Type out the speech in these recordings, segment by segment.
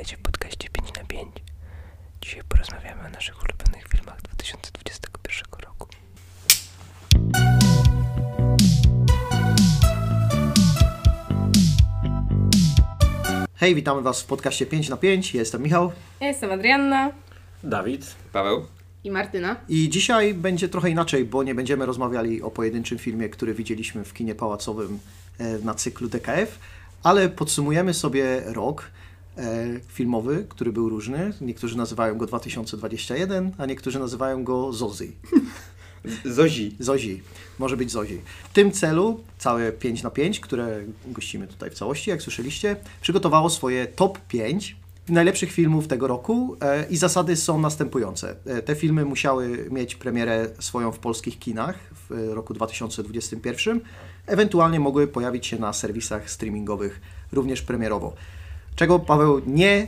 Witajcie w podcaście 5 na 5. Dzisiaj porozmawiamy o naszych ulubionych filmach 2021 roku. Hej, witamy Was w podcaście 5 na 5. Ja jestem Michał Ja jestem Adrianna. Dawid. Paweł. I Martyna. i dzisiaj będzie trochę inaczej, bo nie będziemy rozmawiali o pojedynczym filmie, który widzieliśmy w kinie pałacowym e, na cyklu DKF, ale podsumujemy sobie rok filmowy, który był różny. Niektórzy nazywają go 2021, a niektórzy nazywają go Zozy. Zozi. Zozi. Może być Zozi. W tym celu całe 5 na 5, które gościmy tutaj w całości, jak słyszeliście, przygotowało swoje top 5 najlepszych filmów tego roku e, i zasady są następujące. E, te filmy musiały mieć premierę swoją w polskich kinach w e, roku 2021, ewentualnie mogły pojawić się na serwisach streamingowych również premierowo. Czego, Paweł, nie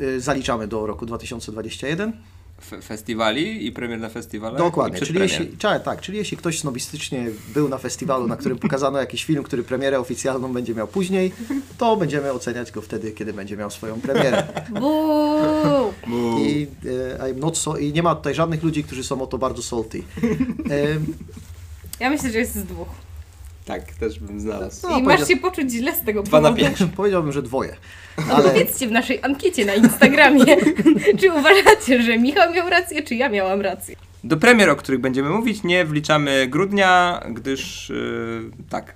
e, zaliczamy do roku 2021. F- festiwali i premier na festiwalach. Dokładnie, czyli jeśli, tak, czyli jeśli ktoś snobistycznie był na festiwalu, na którym pokazano jakiś film, który premierę oficjalną będzie miał później, to będziemy oceniać go wtedy, kiedy będzie miał swoją premierę. Buu! I, e, I'm not so, I nie ma tutaj żadnych ludzi, którzy są o to bardzo salty. E, Ja myślę, że jest z dwóch. Tak, też bym znalazł. No, I masz się poczuć źle z tego Dwa na powodu. pięć. powiedziałbym, że dwoje. No Ale powiedzcie w naszej ankiecie na Instagramie, czy uważacie, że Michał miał rację, czy ja miałam rację. Do premier, o których będziemy mówić, nie wliczamy grudnia, gdyż yy, tak.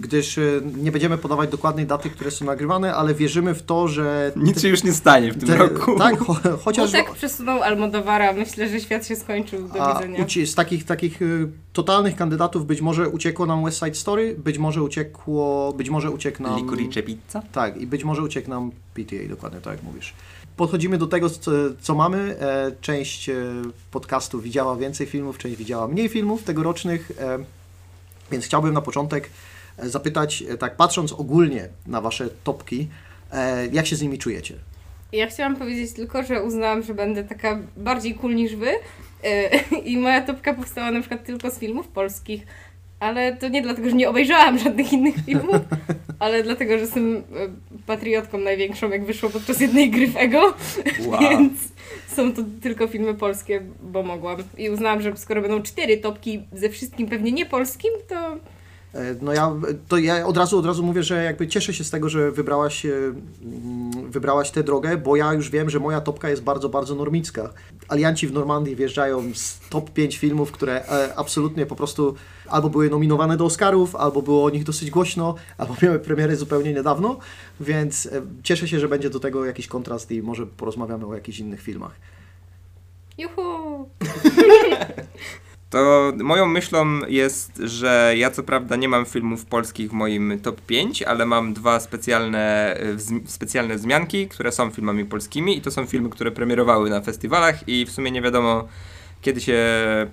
gdyż e, nie będziemy podawać dokładnej daty, które są nagrywane, ale wierzymy w to, że Nic się już nie stanie w tym te, roku. tak, cho, chociaż Chociaż przesunął Almodowara, myślę, że świat się skończył. Do A widzenia. uci- z takich, takich y, totalnych kandydatów być może uciekło nam West Side Story, być może uciekło, być może uciekł nam... Licorice pizza. Tak, i być może uciekł nam PTA, dokładnie tak jak mówisz. Podchodzimy do tego, co, co mamy. E, część e, podcastu widziała więcej filmów, część widziała mniej filmów tegorocznych, e, więc chciałbym na początek zapytać, tak patrząc ogólnie na Wasze topki, jak się z nimi czujecie? Ja chciałam powiedzieć tylko, że uznałam, że będę taka bardziej cool niż wy. I moja topka powstała na przykład tylko z filmów polskich. Ale to nie dlatego, że nie obejrzałam żadnych innych filmów, ale dlatego, że jestem e, patriotką największą, jak wyszło podczas jednej gry w Ego. Wow. Więc są to tylko filmy polskie, bo mogłam. I uznałam, że skoro będą cztery topki ze wszystkim pewnie nie polskim, to No ja, to ja od razu, od razu mówię, że jakby cieszę się z tego, że wybrałaś, e, mm, wybrałaś tę drogę, bo ja już wiem, że moja topka jest bardzo, bardzo normicka. Alianci w Normandii wjeżdżają z top 5 filmów, które e, absolutnie po prostu albo były nominowane do Oscarów, albo było o nich dosyć głośno, albo miały premiery zupełnie niedawno, więc e, cieszę się, że będzie do tego jakiś kontrast i może porozmawiamy o jakichś innych filmach. juhu! To moją myślą jest, że ja co prawda nie mam filmów polskich w moim top 5, ale mam dwa specjalne, e, wzm- specjalne wzmianki, które są filmami polskimi i to są filmy, które premierowały na festiwalach i w sumie nie wiadomo kiedy się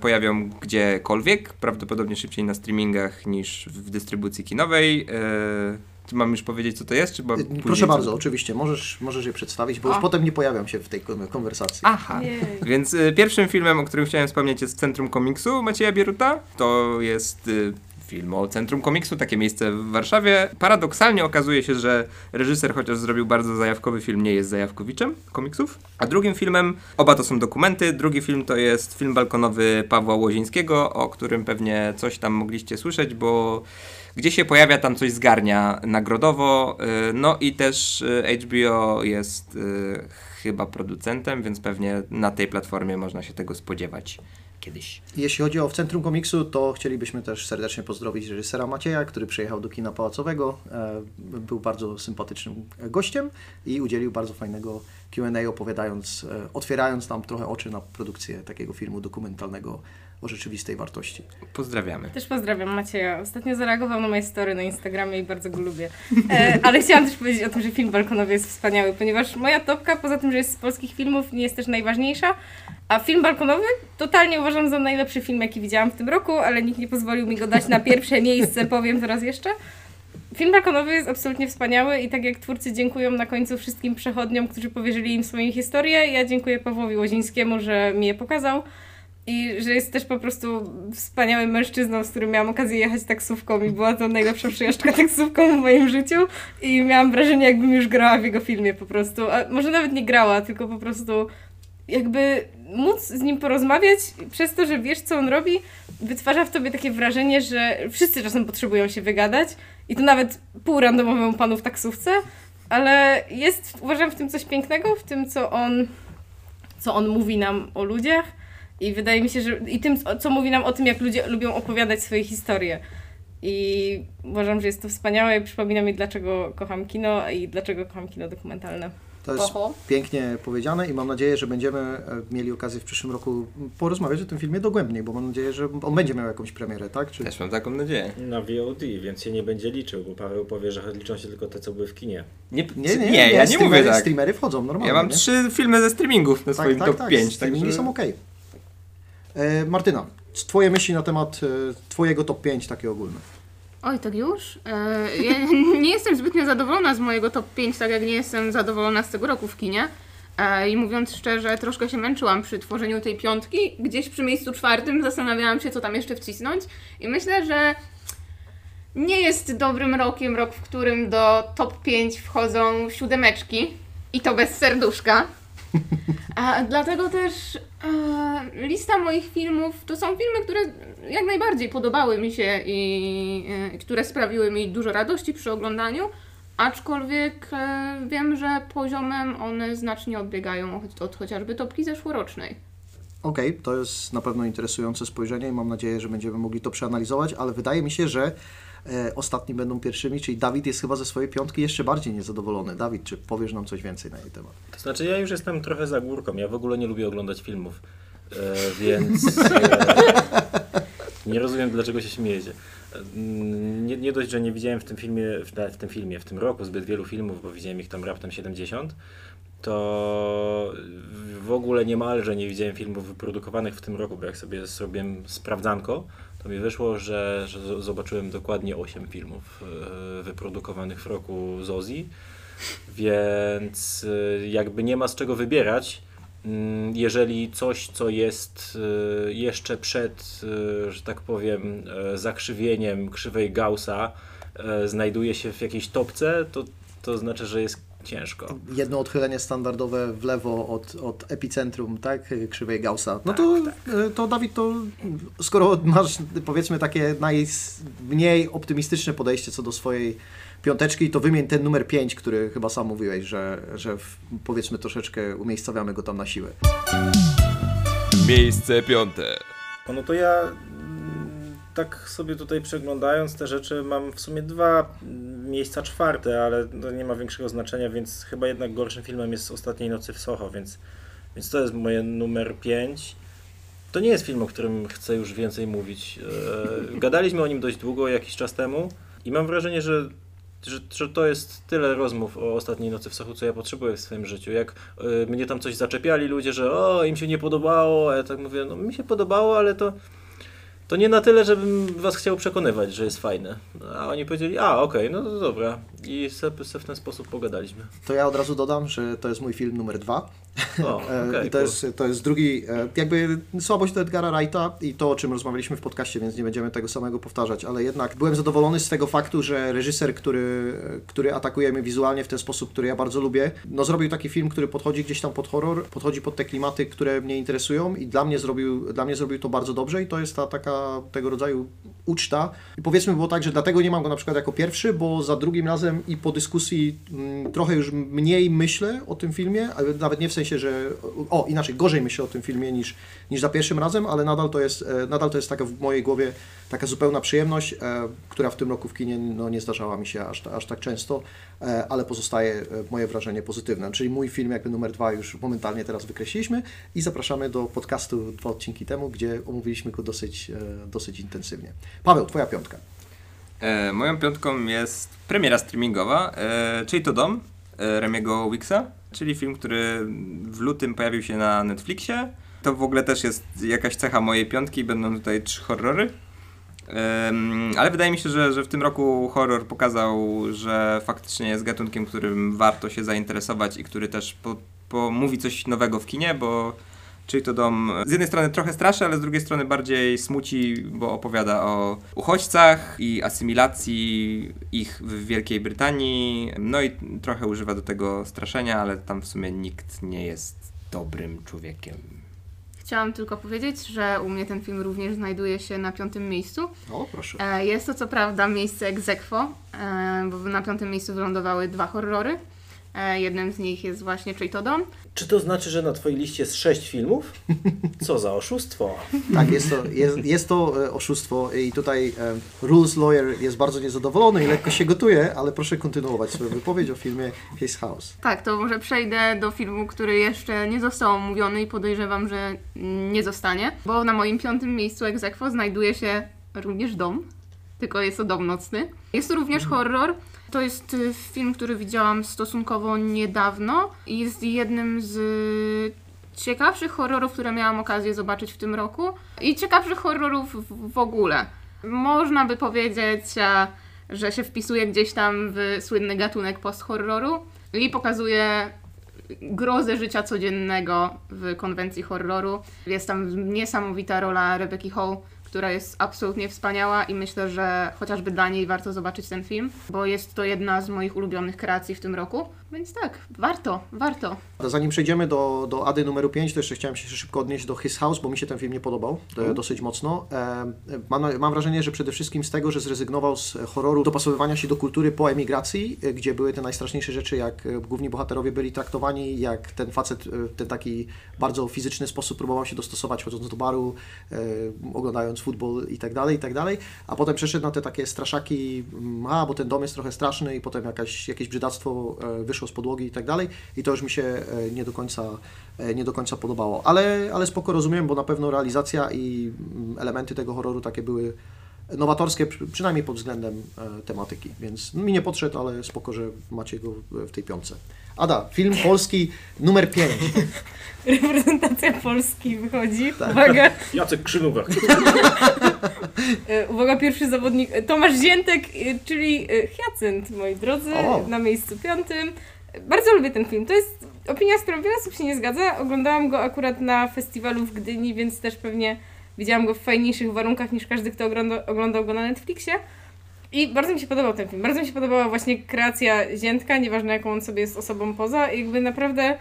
pojawią gdziekolwiek, prawdopodobnie szybciej na streamingach niż w dystrybucji kinowej. E, czy mam już powiedzieć co to jest? Czy mam później Proszę co- bardzo, oczywiście, możesz, możesz je przedstawić, bo już A. potem nie pojawiam się w tej kon- konwersacji. Aha. Jej. Więc y, pierwszym filmem, o którym chciałem wspomnieć jest Centrum Komiksu Macieja Bieruta. To jest y, film o Centrum Komiksu, takie miejsce w Warszawie. Paradoksalnie okazuje się, że reżyser, chociaż zrobił bardzo zajawkowy film, nie jest zajawkowiczem komiksów. A drugim filmem, oba to są dokumenty, drugi film to jest film balkonowy Pawła Łozińskiego, o którym pewnie coś tam mogliście słyszeć, bo gdzie się pojawia, tam coś zgarnia nagrodowo. y, No i też y, HBO jest y, chyba producentem, więc pewnie na tej platformie można się tego spodziewać kiedyś. Jeśli chodzi o w Centrum Komiksu, to chcielibyśmy też serdecznie pozdrowić reżysera Macieja, który przyjechał do kina pałacowego. E, Był bardzo sympatycznym gościem i udzielił bardzo fajnego Q&A opowiadając, e, otwierając nam trochę oczy na produkcję takiego filmu dokumentalnego o rzeczywistej wartości. Pozdrawiamy. Też pozdrawiam Macieja. Ostatnio zareagował na moje story na Instagramie i bardzo go lubię. E, ale chciałam też powiedzieć o tym, że film balkonowy jest wspaniały, ponieważ moja topka, poza tym, że jest z polskich filmów, nie jest też najważniejsza. A film balkonowy totalnie uważam za najlepszy film, jaki widziałam w tym roku, ale nikt nie pozwolił mi go dać na pierwsze miejsce, powiem teraz jeszcze. Film balkonowy jest absolutnie wspaniały i tak jak twórcy dziękują na końcu wszystkim przechodniom, którzy powierzyli im swoją historię, ja dziękuję Pawłowi Łozińskiemu, że mi je pokazał. I że jest też po prostu wspaniałym mężczyzną, z którym miałam okazję jechać taksówką i była to najlepsza przejażdżka taksówką w moim życiu. I miałam wrażenie, jakbym już grała w jego filmie po prostu. A może nawet nie grała, tylko po prostu jakby móc z nim porozmawiać przez to, że wiesz, co on robi, wytwarza w tobie takie wrażenie, że wszyscy czasem potrzebują się wygadać i to nawet pół randomowemu panu w taksówce, ale jest, uważam, w tym coś pięknego, w tym, co on, co on mówi nam o ludziach i wydaje mi się, że i tym, co mówi nam o tym, jak ludzie lubią opowiadać swoje historie. I uważam, że jest to wspaniałe i przypomina mi, dlaczego kocham kino i dlaczego kocham kino dokumentalne. To jest Oho. pięknie powiedziane i mam nadzieję, że będziemy e, mieli okazję w przyszłym roku porozmawiać o tym filmie dogłębniej, bo mam nadzieję, że on będzie miał jakąś premierę, tak? Czy... Też mam taką nadzieję. Na VOD, więc się nie będzie liczył, bo Paweł powie, że liczą się tylko te, co były w kinie. Nie, Nie, nie, nie, ja nie mówię tak. Streamery wchodzą normalnie. Ja mam nie? trzy filmy ze streamingów na tak, swoim tak, top tak, 5. Streamingi Także... są ok. E, Martyna, twoje myśli na temat e, twojego top 5 takie ogólne. Oj, tak już? E, ja nie jestem zbytnio zadowolona z mojego top 5, tak jak nie jestem zadowolona z tego roku w kinie. E, I mówiąc szczerze, troszkę się męczyłam przy tworzeniu tej piątki. Gdzieś przy miejscu czwartym zastanawiałam się, co tam jeszcze wcisnąć. I myślę, że nie jest dobrym rokiem rok, w którym do top 5 wchodzą siódemeczki. I to bez serduszka. A dlatego też e, lista moich filmów to są filmy, które jak najbardziej podobały mi się i e, które sprawiły mi dużo radości przy oglądaniu, aczkolwiek e, wiem, że poziomem one znacznie odbiegają od, od chociażby topki zeszłorocznej. Okej, to jest na pewno interesujące spojrzenie i mam nadzieję, że będziemy mogli to przeanalizować, ale wydaje mi się, że ostatni będą pierwszymi, czyli Dawid jest chyba ze swojej piątki jeszcze bardziej niezadowolony. Dawid, czy powiesz nam coś więcej na jej temat? To znaczy, ja już jestem trochę za górką. Ja w ogóle nie lubię oglądać filmów, e, więc e, nie rozumiem, dlaczego się śmiejecie. E, Nie, nie dość, że nie widziałem w tym filmie, w, w tym filmie, w tym roku zbyt wielu filmów, bo widziałem ich tam raptem 70, to w ogóle niemalże nie widziałem filmów wyprodukowanych w tym roku, bo jak sobie zrobiłem sprawdzanko, to mi wyszło, że, że zobaczyłem dokładnie 8 filmów e, wyprodukowanych w roku z Ozzy, więc e, jakby nie ma z czego wybierać. Mm, Jeżeli coś, co jest e, jeszcze przed, że tak powiem, zakrzywieniem krzywej Gaussa, znajduje się w jakiejś topce, to, to znaczy, że jest ciężko. Jedno odchylenie standardowe w lewo od, od epicentrum, tak, krzywej Gaussa. No to, e, to Dawid, to skoro masz powiedzmy takie najmniej optymistyczne podejście co do swojej piąteczki, to wymień ten numer 5, który chyba sam mówiłeś, że, że w, powiedzmy troszeczkę umiejscowiamy go tam na siłę. Miejsce piąte. No to ja tak sobie tutaj przeglądając te rzeczy mam w sumie dwa miejsca czwarte, ale to nie ma większego znaczenia, więc chyba jednak gorszym filmem jest Ostatniej Nocy w Soho, więc, więc to jest moje numer 5. To nie jest film, o którym chcę już więcej mówić. E, Gadaliśmy o nim dość długo, jakiś czas temu i mam wrażenie, że że, że to jest tyle rozmów o ostatniej nocy w Sochu, co ja potrzebuję w swoim życiu. Jak y, mnie tam coś zaczepiali ludzie, że o, im się nie podobało, a ja tak mówię, no mi się podobało, ale to, to nie na tyle, żebym was chciał przekonywać, że jest fajne. A oni powiedzieli, a okej, no to dobra. I se, se w ten sposób pogadaliśmy. To ja od razu dodam, że to jest mój film numer dwa. O, E, okej, I to jest, to jest drugi, e, jakby słabość do Edgara Wrighta i to, o czym rozmawialiśmy w podcaście, więc nie będziemy tego samego powtarzać, ale jednak byłem zadowolony z tego faktu, że reżyser, który, który atakuje mnie wizualnie w ten sposób, który ja bardzo lubię, no zrobił taki film, który podchodzi gdzieś tam pod horror, podchodzi pod te klimaty, które mnie interesują i dla mnie zrobił, dla mnie zrobił to bardzo dobrze i to jest ta taka tego rodzaju uczta. I powiedzmy było tak, że dlatego nie mam go na przykład jako pierwszy, bo za drugim razem i po dyskusji mm, trochę już mniej myślę o tym filmie, ale nawet nie w sensie, że o, inaczej, gorzej myślę o tym filmie niż, niż za pierwszym razem, ale nadal to jest, e, nadal to jest taka w mojej głowie taka zupełna przyjemność, e, która w tym roku w kinie no, nie zdarzała mi się aż, aż tak często, e, ale pozostaje moje wrażenie pozytywne. Czyli mój film jakby numer dwa już momentalnie teraz wykreśliliśmy i zapraszamy do podcastu dwa odcinki temu, gdzie omówiliśmy go dosyć, dosyć intensywnie. Paweł, twoja piątka. Moją piątką jest premiera streamingowa, czyli to Dom Remiego Wixa, czyli film, który w lutym pojawił się na Netflixie. To w ogóle też jest jakaś cecha mojej piątki, będą tutaj trzy horrory. Em, ale wydaje mi się, że, że w tym roku horror pokazał, że faktycznie jest gatunkiem, którym warto się zainteresować i który też po, po mówi coś nowego w kinie, bo Czyli to dom z jednej strony trochę straszy, ale z drugiej strony bardziej smuci, bo opowiada o uchodźcach i asymilacji ich w Wielkiej Brytanii. No i trochę używa do tego straszenia, ale tam w sumie nikt nie jest dobrym człowiekiem. Chciałam tylko powiedzieć, że u mnie ten film również znajduje się na piątym miejscu. O, proszę. E, Jest to co prawda miejsce ex aequo, e, bo na piątym miejscu wylądowały dwa horrory. E, Jednym z nich jest właśnie Czyj dom. Czy to znaczy, że na twojej liście jest sześć filmów? Co za oszustwo. Tak, jest to, jest, jest to e, oszustwo i tutaj e, Rules Lawyer jest bardzo niezadowolony i lekko się gotuje, ale proszę kontynuować swoją wypowiedź o filmie His House. Tak, to może przejdę do filmu, który jeszcze nie został omówiony i podejrzewam, że nie zostanie, bo na moim piątym miejscu ex aequo znajduje się również dom, tylko jest to dom nocny. Jest to również horror. To jest y, film, który widziałam stosunkowo niedawno i jest jednym z ciekawszych horrorów, które miałam okazję zobaczyć w tym roku i ciekawszych horrorów w- ogóle. Można by powiedzieć, że się wpisuje gdzieś tam w słynny gatunek post-horroru i pokazuje grozę życia codziennego w konwencji horroru. Jest tam niesamowita rola Rebecca Hall, która jest absolutnie wspaniała i myślę, że chociażby dla niej warto zobaczyć ten film, bo jest to jedna z moich ulubionych kreacji w tym roku. Więc tak, warto, warto. Zanim przejdziemy do, do Ady numeru 5, to jeszcze chciałem się szybko odnieść do His House, bo mi się ten film nie podobał e, dosyć mocno. E, mam, mam wrażenie, że przede wszystkim z tego, że zrezygnował z horroru dopasowywania się do kultury po emigracji, e, gdzie były te najstraszniejsze rzeczy, jak e, główni bohaterowie byli traktowani, jak ten facet e, w ten taki bardzo fizyczny sposób próbował się dostosować, chodząc do baru, e, oglądając futbol i tak dalej, i tak dalej, a potem przeszedł na te takie straszaki, mm, a, bo ten dom jest trochę straszny i potem jakaś, jakieś brzydactwo e, wyszło z podłogi i tak dalej i to już mi się e, nie do końca, e, nie do końca podobało. Ale, ale spoko rozumiem, bo na pewno realizacja i mm, elementy tego horroru takie były nowatorskie, przy- przynajmniej pod względem tematyki, więc mi nie podszedł, ale spoko, że macie go w tej piątce. Ada, film polski numer 5. Reprezentacja Polski wychodzi. Uwaga, Jacek Krzynówek. e, uwaga, pierwszy zawodnik. e, Tomasz Ziętek, e, czyli Hyacynt, moi drodzy, O. na miejscu piątym. Bardzo lubię ten film. To jest opinia, z którą wiele osób się nie zgadza. Oglądałam go akurat na festiwalu w Gdyni, więc też pewnie widziałam go w fajniejszych warunkach niż każdy, kto ogląda, oglądał go na Netflixie. I bardzo mi się podobał ten film. Bardzo mi się podobała właśnie kreacja Ziętka, nieważne jaką on sobie jest osobą poza. Jakby naprawdę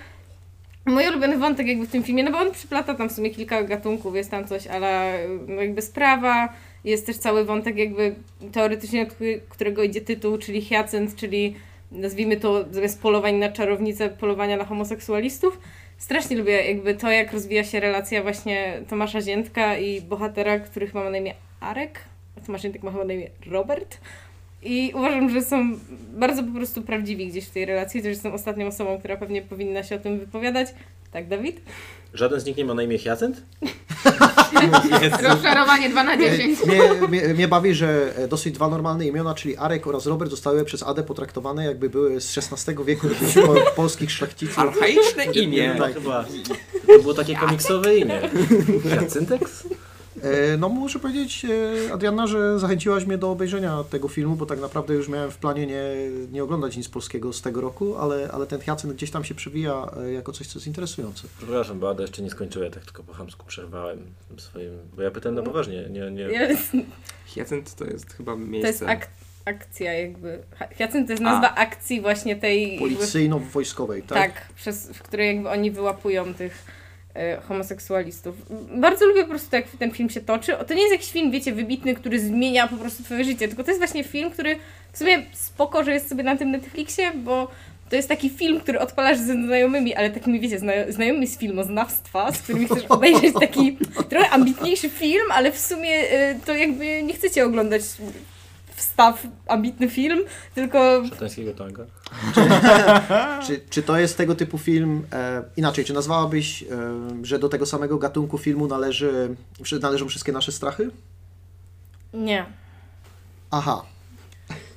mój ulubiony wątek jakby w tym filmie, no bo on przyplata tam w sumie kilka gatunków, jest tam coś, ale no jakby sprawa, jest też cały wątek jakby teoretycznie, od któ- którego idzie tytuł, czyli Hyacynt, czyli nazwijmy to zamiast polowań na czarownicę, polowania na homoseksualistów. Strasznie lubię jakby to, jak rozwija się relacja właśnie Tomasza Ziętka i bohatera, który chyba ma na imię Arek, a Tomasz Ziętek ma chyba na imię Robert. I uważam, że są bardzo po prostu prawdziwi gdzieś w tej relacji, też jestem ostatnią osobą, która pewnie powinna się o tym wypowiadać. Tak, Dawid? Żaden z nich nie ma na imię Hyacynt? Rozczarowanie 2 na 10. Mnie, mnie, mnie bawi, że dosyć dwa normalne imiona, czyli Arek oraz Robert zostały przez Adę potraktowane jakby były z XVI wieku po- polskich szlachciców. Archaiczne imię. No, chyba. To było takie komiksowe imię. Hyacynteks? E, No muszę powiedzieć, e, Adrianna, że zachęciłaś mnie do obejrzenia tego filmu, bo tak naprawdę już miałem w planie nie, nie oglądać nic polskiego z tego roku, ale, ale ten Hyacynt gdzieś tam się przewija e, jako coś, co jest interesujące. Przepraszam, bo Ada jeszcze nie skończyła, ja tak tylko po chamsku przerwałem swoim... Bo ja pytałem na poważnie, nie... nie... Jest, Hyacynt to jest chyba to jest miejsce... ak- akcja jakby. Hyacynt to jest nazwa akcji właśnie tej... Policyjno-wojskowej, tak? Tak, przez, w której jakby oni wyłapują tych homoseksualistów. Bardzo lubię po prostu, jak ten film się toczy. To nie jest jakiś film, wiecie, wybitny, który zmienia po prostu twoje życie, tylko to jest właśnie film, który w sumie spoko, że jest sobie na tym Netflixie, bo to jest taki film, który odpalasz ze znajomymi, ale takimi, wiecie, zna znajomymi z filmoznawstwa, z którymi chcesz obejrzeć taki trochę ambitniejszy film, ale w sumie e, to jakby nie chcecie oglądać wstaw, ambitny film, tylko Szatańskiego tanga. Czy, czy to jest tego typu film, e, inaczej, czy nazwałabyś, e, że do tego samego gatunku filmu należy, należą wszystkie nasze strachy? nie. Aha.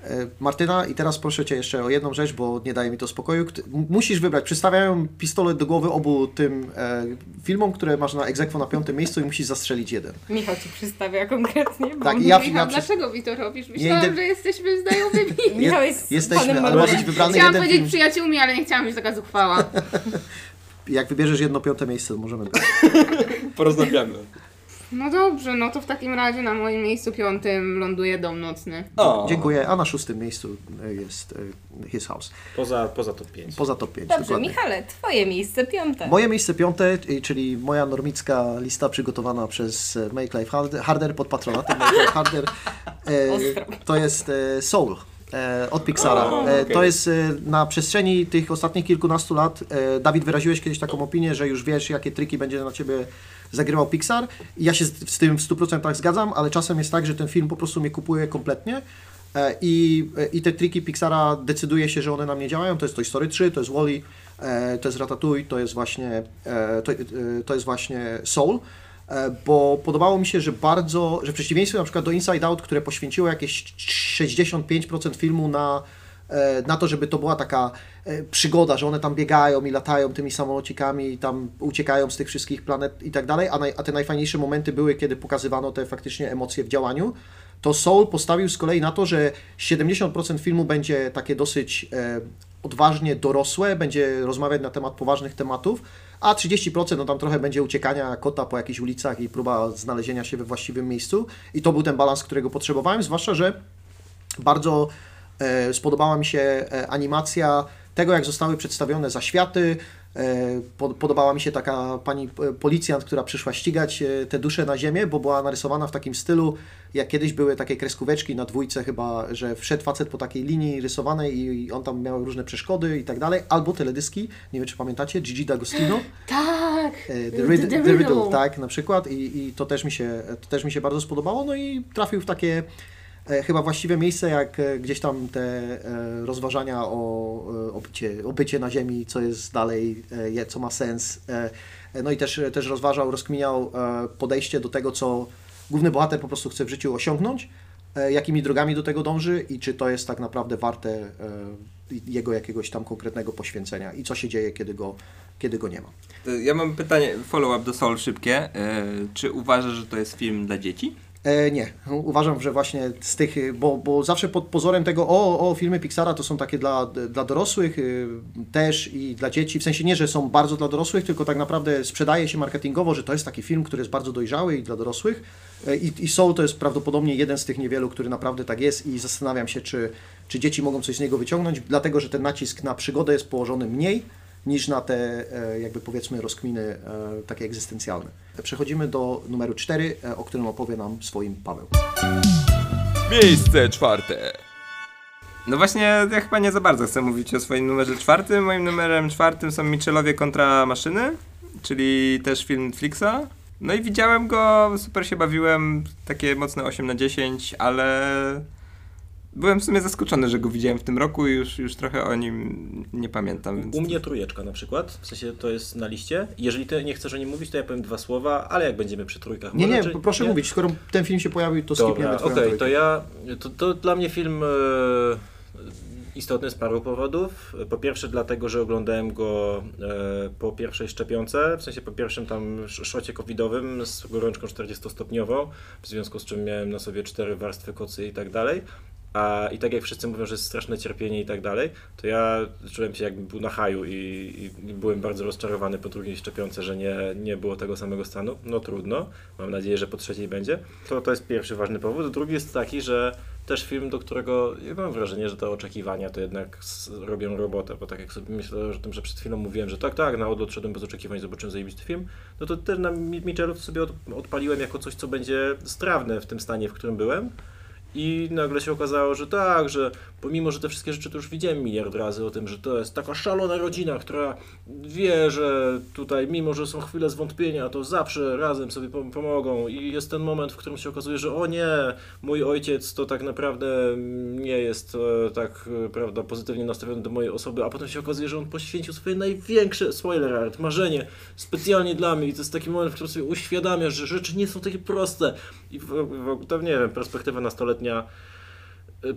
E, Martyna, i teraz proszę Cię jeszcze o jedną rzecz, bo nie daje mi to spokoju. Musisz wybrać, przystawiają pistolet do głowy obu tym e, filmom, które masz na egzekwo na piątym miejscu i musisz zastrzelić jeden. Michał ci przystawia konkretnie, bo Tak, ja, Michał, ja przy- dlaczego mi to robisz? Myślałam, idę- że jesteśmy znajomymi. Michał jest jesteśmy, panem ale ma być wybrany Chciałam jeden powiedzieć film. przyjaciółmi, ale nie chciałam być taka zuchwała. jak wybierzesz jedno piąte miejsce, to możemy... Porozmawiamy. No dobrze, no to w takim razie na moim miejscu piątym ląduje Dom Nocny. O, Dziękuję, a na szóstym miejscu e, jest e, His House. Poza, poza top 5. Poza top 5, Dobrze, dokładnie. Michale, twoje miejsce piąte. Moje miejsce piąte, czyli moja normicka lista przygotowana przez e, Make Life Harder, pod patronatem Make Life Harder, to jest Soul od Pixara. O, E, okej. To jest na przestrzeni tych ostatnich kilkunastu lat, Dawid wyraziłeś kiedyś taką opinię, że już wiesz jakie triki będzie na Ciebie zagrywał Pixar i ja się z, tym w 100% zgadzam, ale czasem jest tak, że ten film po prostu mnie kupuje kompletnie. E, I, e, I te triki Pixara decyduje się, że one nam nie działają. To jest Toy Story 3, to jest Wall-E, e, to jest Ratatouille, to jest właśnie, e, to, to jest właśnie Soul. Bo podobało mi się, że bardzo, że w przeciwieństwie na przykład do Inside Out, które poświęciło jakieś 65% filmu na, na to, żeby to była taka e, przygoda, że one tam biegają i latają tymi samolocikami i tam uciekają z tych wszystkich planet i tak dalej, a, naj, a te najfajniejsze momenty były, kiedy pokazywano te faktycznie emocje w działaniu, to Soul postawił z kolei na to, że 70% filmu będzie takie dosyć e, odważnie dorosłe, będzie rozmawiać na temat poważnych tematów, a 30% no tam trochę będzie uciekania kota po jakichś ulicach i próba znalezienia się we właściwym miejscu. I to był ten balans, którego potrzebowałem, zwłaszcza, że bardzo e, spodobała mi się e, animacja tego, jak zostały przedstawione zaświaty. E, po- podobała mi się taka pani e, policjant, która przyszła ścigać e, te dusze na ziemię, bo była narysowana w takim stylu, jak kiedyś były takie kreskóweczki na dwójce chyba, że wszedł facet po takiej linii rysowanej i on tam miał różne przeszkody i tak dalej, albo teledyski, nie wiem czy pamiętacie, Gigi D'Agostino. Tak! E, The- Rid- The Riddle. Tak, na przykład i, i to, też mi się, to też mi się bardzo spodobało, no i trafił w takie e, chyba właściwe miejsce, jak e, gdzieś tam te e, rozważania o, e, o, bycie, o bycie na ziemi, co jest dalej, e, co ma sens, e, e, no i też, też rozważał, rozkminiał e, podejście do tego, co główny bohater po prostu chce w życiu osiągnąć, e, jakimi drogami do tego dąży i czy to jest tak naprawdę warte e, jego jakiegoś tam konkretnego poświęcenia i co się dzieje, kiedy go, kiedy go nie ma. Ja mam pytanie, follow-up do Soul szybkie. E, czy uważasz, że to jest film dla dzieci? E, nie, uważam, że właśnie z tych, bo, bo zawsze pod pozorem tego, o, o, filmy Pixara to są takie dla, dla dorosłych y, też i dla dzieci, w sensie nie, że są bardzo dla dorosłych, tylko tak naprawdę sprzedaje się marketingowo, że to jest taki film, który jest bardzo dojrzały i dla dorosłych. E, i, i Soul to jest prawdopodobnie jeden z tych niewielu, który naprawdę tak jest i zastanawiam się, czy, czy dzieci mogą coś z niego wyciągnąć, dlatego, że ten nacisk na przygodę jest położony mniej, niż na te e, jakby powiedzmy rozkminy e, takie egzystencjalne. Przechodzimy do numeru 4, o którym opowie nam swoim Paweł. Miejsce czwarte. No właśnie, ja chyba nie za bardzo chcę mówić o swoim numerze czwartym. Moim numerem czwartym są Michelowie kontra maszyny, czyli też film Netflixa. No i widziałem go, super się bawiłem, takie mocne 8 na 10, ale byłem w sumie zaskoczony, że go widziałem w tym roku i już, już trochę o nim nie pamiętam. Więc U mnie trójeczka na przykład, w sensie to jest na liście. Jeżeli ty nie chcesz o nim mówić, to ja powiem dwa słowa, ale jak będziemy przy trójkach... Nie, może, nie, czy- proszę mówić, skoro ten film się pojawił, to skipniemy Dobra, twoją okej, trójkę. to ja, to, to dla mnie film e, istotny z paru powodów. Po pierwsze dlatego, że oglądałem go e, po pierwszej szczepionce, w sensie po pierwszym tam sz- szocie covidowym z gorączką 40-stopniową, w związku z czym miałem na sobie cztery warstwy kocy i tak dalej. A i tak jak wszyscy mówią, że jest straszne cierpienie i tak dalej, to ja czułem się jakbym był na haju i, i byłem bardzo rozczarowany po drugiej szczepionce, że nie, nie było tego samego stanu. No trudno, mam nadzieję, że po trzeciej będzie. To, to jest pierwszy ważny powód. Drugi jest taki, że też film, do którego ja mam wrażenie, że te oczekiwania to jednak robią robotę, bo tak jak sobie myślę o tym, że przed chwilą mówiłem, że tak, tak, na odlot szedłem bez oczekiwań, zobaczyłem zajebisty film, no to też na Mi- Michelów sobie od, odpaliłem jako coś, co będzie strawne w tym stanie, w którym byłem. I nagle się okazało, że tak, że pomimo, że te wszystkie rzeczy to już widziałem miliard razy o tym, że to jest taka szalona rodzina, która wie, że tutaj, mimo że są chwile zwątpienia, to zawsze razem sobie pom- pomogą. I jest ten moment, w którym się okazuje, że o nie, mój ojciec to tak naprawdę nie jest e, tak, e, prawda, pozytywnie nastawiony do mojej osoby, a potem się okazuje, że on poświęcił swoje największe, spoiler alert, marzenie specjalnie dla mnie. I to jest taki moment, w którym sobie uświadamia, że rzeczy nie są takie proste. I w, w, to nie wiem, perspektywa nastoletnia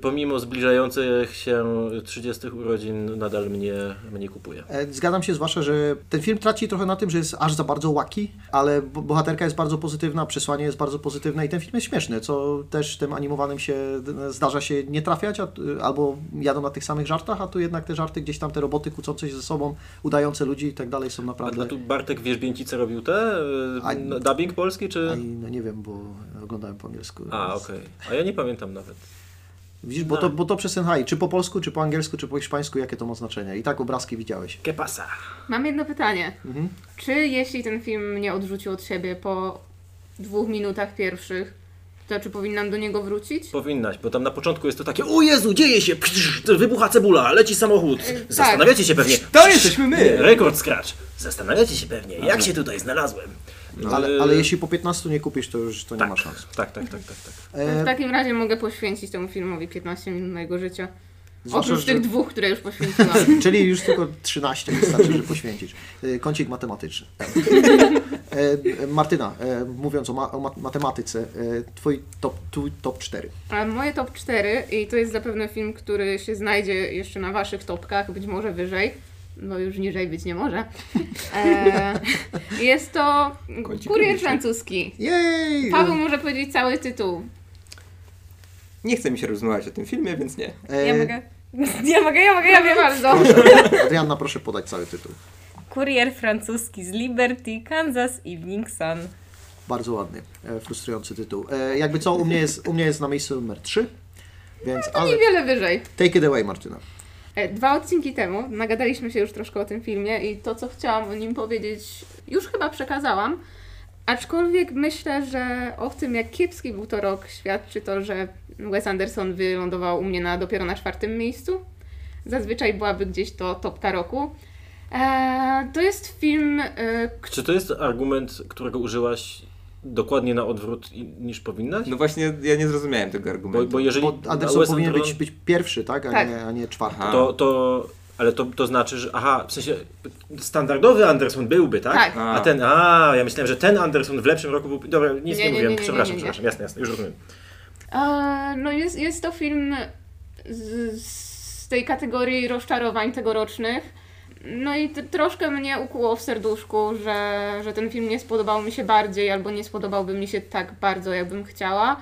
pomimo zbliżających się 30 urodzin nadal mnie, mnie kupuje. E, Zgadzam się, zwłaszcza, że ten film traci trochę na tym, że jest aż za bardzo łaki, ale bo- bohaterka jest bardzo pozytywna, przesłanie jest bardzo pozytywne i ten film jest śmieszny, co też tym animowanym się d- zdarza się nie trafiać, a, albo jadą na tych samych żartach, a tu jednak te żarty, gdzieś tam te roboty kłócące się ze sobą, udające ludzi i tak dalej są A, naprawdę... a tu Bartek Wierzbięcice robił te? y, A- dubbing polski, czy... Aj, no nie wiem, bo oglądałem po angielsku. A, okej. A ja nie pamiętam nawet. Widzisz, bo to, bo to czy po polsku, czy po angielsku, czy po hiszpańsku, jakie to ma znaczenie. I tak obrazki widziałeś. Que pasa? Mam jedno pytanie. Mhm. Czy jeśli ten film mnie odrzucił od siebie po dwóch minutach pierwszych, to czy powinnam do niego wrócić? Powinnaś, bo tam na początku jest to takie O Jezu, dzieje się! Psz, wybucha cebula, leci samochód. tak. Zastanawiacie się pewnie. To jesteśmy my! Rekord scratch. Zastanawiacie się pewnie, jak się tutaj znalazłem. Ale, Y, ale jeśli po 15 nie kupisz, to już to nie tak, ma szans. Tak, tak, tak, tak, tak. E, w takim razie mogę poświęcić temu filmowi 15 minut mojego życia. zwłaszcza, Oprócz że- tych dwóch, które już poświęciłam. Czyli już tylko 13 wystarczy, żeby poświęcić. E, Kącik matematyczny. E, Martyna, e, mówiąc o, ma, o mat- matematyce, twój top, twój top 4. A moje top 4 i to jest zapewne film, który się znajdzie jeszcze na waszych topkach, być może wyżej, bo już niżej być nie może. E, jest to Kącik Kurier francuski. Jej! Paweł może powiedzieć cały tytuł. Nie chce mi się rozmawiać o tym filmie, więc nie. E, Ja mogę? Ja mogę, ja mogę, ja Dziękuję wiem. bardzo. Adrianna, proszę podać cały tytuł. Kurier francuski z Liberty, Kansas Evening Sun. Bardzo ładny, e, frustrujący tytuł. E, jakby co, u mnie jest, u mnie jest na miejscu numer 3, więc ale Niewiele wyżej. take it away, Martyna. E, Dwa odcinki temu nagadaliśmy się już troszkę o tym filmie i to, co chciałam o nim powiedzieć, już chyba przekazałam. Aczkolwiek myślę, że o tym, jak kiepski był to rok, świadczy to, że Wes Anderson wylądował u mnie na, dopiero na czwartym miejscu. Zazwyczaj byłaby gdzieś to topka roku. E, to jest film, e, Czy to jest argument, którego użyłaś dokładnie na odwrót niż powinnaś? No właśnie, ja nie zrozumiałem tego Bo, argumentu. bo jeżeli Bo Anderson powinien być, być pierwszy, tak? A, Tak. Nie, a nie czwarty. Aha. to, to, ale to, to znaczy, że aha, w sensie standardowy Anderson byłby, tak? Tak. A ten, a ja myślałem, że ten Anderson w lepszym roku był. Dobra, nic nie, Nie, nie, mówiłem, nie, nie, przepraszam, nie, nie. przepraszam, jasne, jasne, już rozumiem. No jest, jest to film z, z tej kategorii rozczarowań tegorocznych. No i troszkę mnie ukuło w serduszku, że, że ten film nie spodobał mi się bardziej, albo nie spodobałby mi się tak bardzo, jakbym chciała.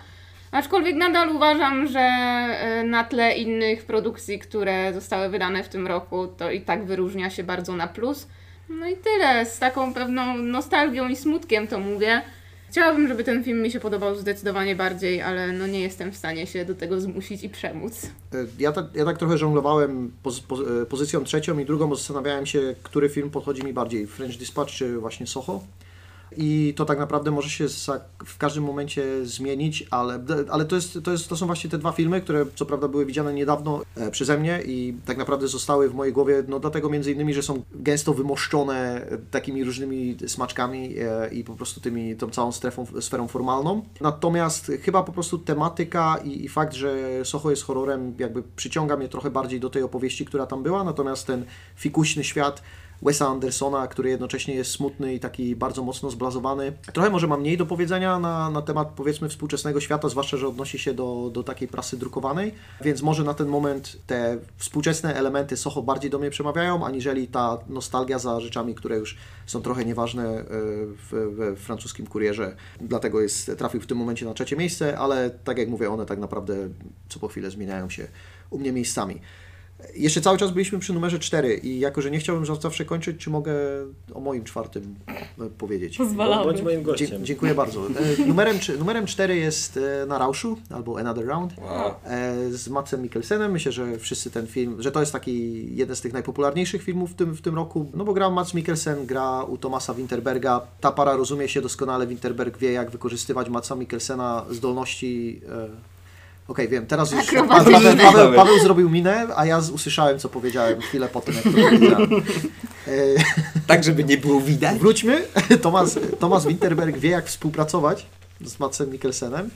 Aczkolwiek nadal uważam, że e, na tle innych produkcji, które zostały wydane w tym roku, to i tak wyróżnia się bardzo na plus. No i tyle, z taką pewną nostalgią i smutkiem to mówię. Chciałabym, żeby ten film mi się podobał zdecydowanie bardziej, ale no nie jestem w stanie się do tego zmusić i przemóc. E, Ja tak, ja tak trochę żonglowałem poz, poz, e, pozycją trzecią i drugą, bo zastanawiałem się, który film podchodzi mi bardziej, French Dispatch czy właśnie Soho. I to tak naprawdę może się w każdym momencie zmienić, ale, ale to, jest, to, jest, to są właśnie te dwa filmy, które co prawda były widziane niedawno e, przeze mnie i tak naprawdę zostały w mojej głowie, no dlatego między innymi, że są gęsto wymoszczone takimi różnymi smaczkami e, i po prostu tymi, tą całą strefą, sferą formalną. Natomiast chyba po prostu tematyka i, i fakt, że Soho jest horrorem, jakby przyciąga mnie trochę bardziej do tej opowieści, która tam była, natomiast ten fikuśny świat Wesa Andersona, który jednocześnie jest smutny i taki bardzo mocno zblazowany. Trochę może ma mniej do powiedzenia na, na temat powiedzmy współczesnego świata, zwłaszcza, że odnosi się do, do takiej prasy drukowanej, więc może na ten moment te współczesne elementy Soho bardziej do mnie przemawiają, aniżeli ta nostalgia za rzeczami, które już są trochę nieważne e, w, we francuskim kurierze. Dlatego jest, trafił w tym momencie na trzecie miejsce, ale tak jak mówię, one tak naprawdę co po chwilę zmieniają się u mnie miejscami. Jeszcze cały czas byliśmy przy numerze 4 i jako, że nie chciałbym za- zawsze kończyć, czy mogę o moim czwartym e, powiedzieć? Pozwalamy. Bądź moim Dzie- gościem. dziękuję bardzo. E, numerem, numerem 4 jest e, Na Rauszu, albo Another Round, Wow. e, z Matsem Mikkelsenem. Myślę, że wszyscy ten film, że to jest taki jeden z tych najpopularniejszych filmów w tym, w tym roku, no bo gra Mats Mikkelsen, gra u Tomasa Winterberga. Ta para rozumie się doskonale, Winterberg wie jak wykorzystywać Matsa Mikkelsena zdolności... E, Okej, wiem, teraz już Akrobatyki. Paweł, Paweł, Paweł zrobił minę, a ja usłyszałem, co powiedziałem chwilę po tym, jak to powiedziałem. E, Tak, żeby nie było widać? Wróćmy. Tomas, Tomas Winterberg wie, jak współpracować z Matsem Mikkelsenem,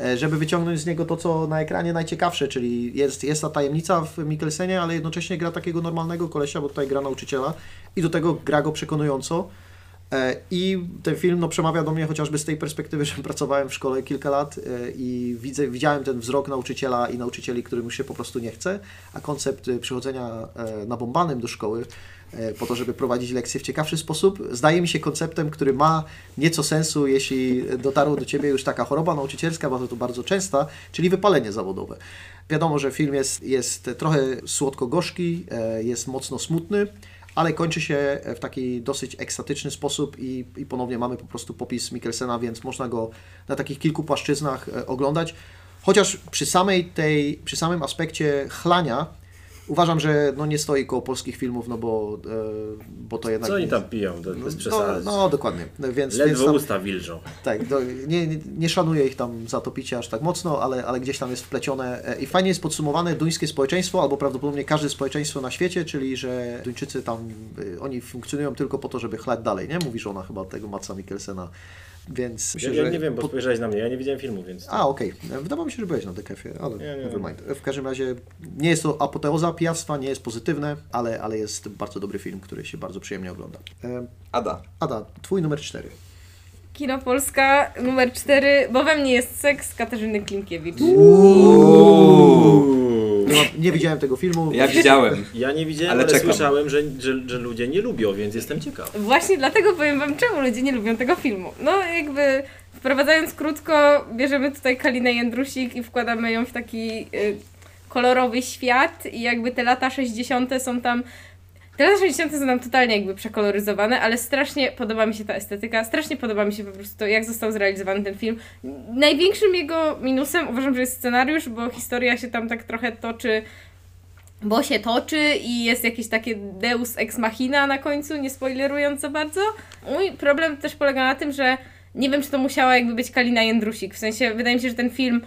e, żeby wyciągnąć z niego to, co na ekranie najciekawsze, czyli jest, jest ta tajemnica w Mikkelsenie, ale jednocześnie gra takiego normalnego kolesia, bo tutaj gra nauczyciela i do tego gra go przekonująco. E, I ten film no, przemawia do mnie chociażby z tej perspektywy, że pracowałem w szkole kilka lat e, i widzę, widziałem ten wzrok nauczyciela i nauczycieli, którym się po prostu nie chce, a koncept e, przychodzenia e, na bombanym do szkoły po to, żeby prowadzić lekcje w ciekawszy sposób, zdaje mi się konceptem, który ma nieco sensu, jeśli dotarło do Ciebie już taka choroba nauczycielska, bo to bardzo częsta, czyli wypalenie zawodowe. Wiadomo, że film jest, jest trochę słodko-gorzki, jest mocno smutny, ale kończy się w taki dosyć ekstatyczny sposób i, i ponownie mamy po prostu popis Mikkelsena, więc można go na takich kilku płaszczyznach e, oglądać. Chociaż przy samej tej, przy samym aspekcie chlania uważam, że no nie stoi koło polskich filmów, no bo, e, bo to jednak... Co oni tam piją? To no, przesady. no dokładnie, więc, więc Ledwo tam, usta wilżą. tak, do, nie, nie, szanuję ich tam za to picie aż tak mocno, ale, ale gdzieś tam jest wplecione e, i fajnie jest podsumowane duńskie społeczeństwo, albo prawdopodobnie każde społeczeństwo na świecie, czyli że Duńczycy tam, y, oni funkcjonują tylko po to, żeby chlać dalej, nie? Mówi żona chyba tego Matsa Mikkelsena, więc Ja, myślę, ja że... nie wiem, bo po- spojrzałeś na mnie, ja nie widziałem filmu, więc... A, okej. Wydawało mi się, że byłeś na DKF-ie, ale Nie, nie. W każdym razie nie jest to apoteoza pijactwa, nie jest pozytywne, ale, ale jest bardzo dobry film, który się bardzo przyjemnie ogląda. E, Ada. Ada, twój numer cztery. Kino Polska numer 4, bo we mnie jest seks Katarzyny Klimkiewicz. Nie, ma, nie widziałem tego filmu. Ja widziałem. Ja nie widziałem, Ale ale, słyszałem, że, że, że ludzie nie lubią, więc jestem ciekaw. Właśnie dlatego powiem wam, czemu ludzie nie lubią tego filmu. No jakby wprowadzając krótko, bierzemy tutaj Kalinę Jędrusik i wkładamy ją w taki y, kolorowy świat i jakby te lata 60. są tam te lata 60. są nam totalnie jakby przekoloryzowane, ale strasznie podoba mi się ta estetyka, strasznie podoba mi się po prostu to, jak został zrealizowany ten film. Największym jego minusem uważam, że jest scenariusz, bo historia się tam tak trochę toczy bo się toczy i jest jakieś takie deus ex machina na końcu, nie spoilerując za bardzo. Mój problem też polega na tym, że nie wiem, czy to musiała jakby być Kalina Jędrusik. W sensie, wydaje mi się, że ten film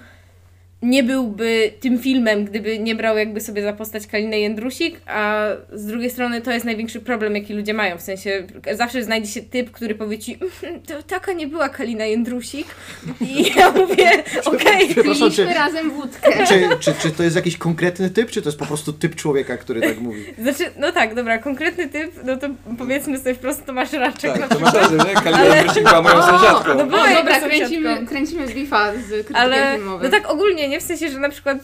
nie byłby tym filmem, gdyby nie brał jakby sobie za postać Kalinę Jędrusik, a z drugiej strony to jest największy problem, jaki ludzie mają. W sensie, zawsze znajdzie się typ, który powie ci, "Mhm, to taka nie była Kalina Jędrusik. I ja mówię, okej, czy, Piliśmy razem wódkę. czy, czy, czy to jest jakiś konkretny typ, czy to jest po prostu typ człowieka, który tak mówi? Znaczy, no tak, dobra, konkretny typ, no to powiedzmy sobie wprost Tomasz Raczek na Tak, to przykład. masz rację, nie? Kalina Jędrusik była moją No sąsiadką. bo- Była O, jego dobra, kręcimy, kręcimy bifa z krytykiem Ale filmowym. no tak ogólnie, nie w sensie, że na przykład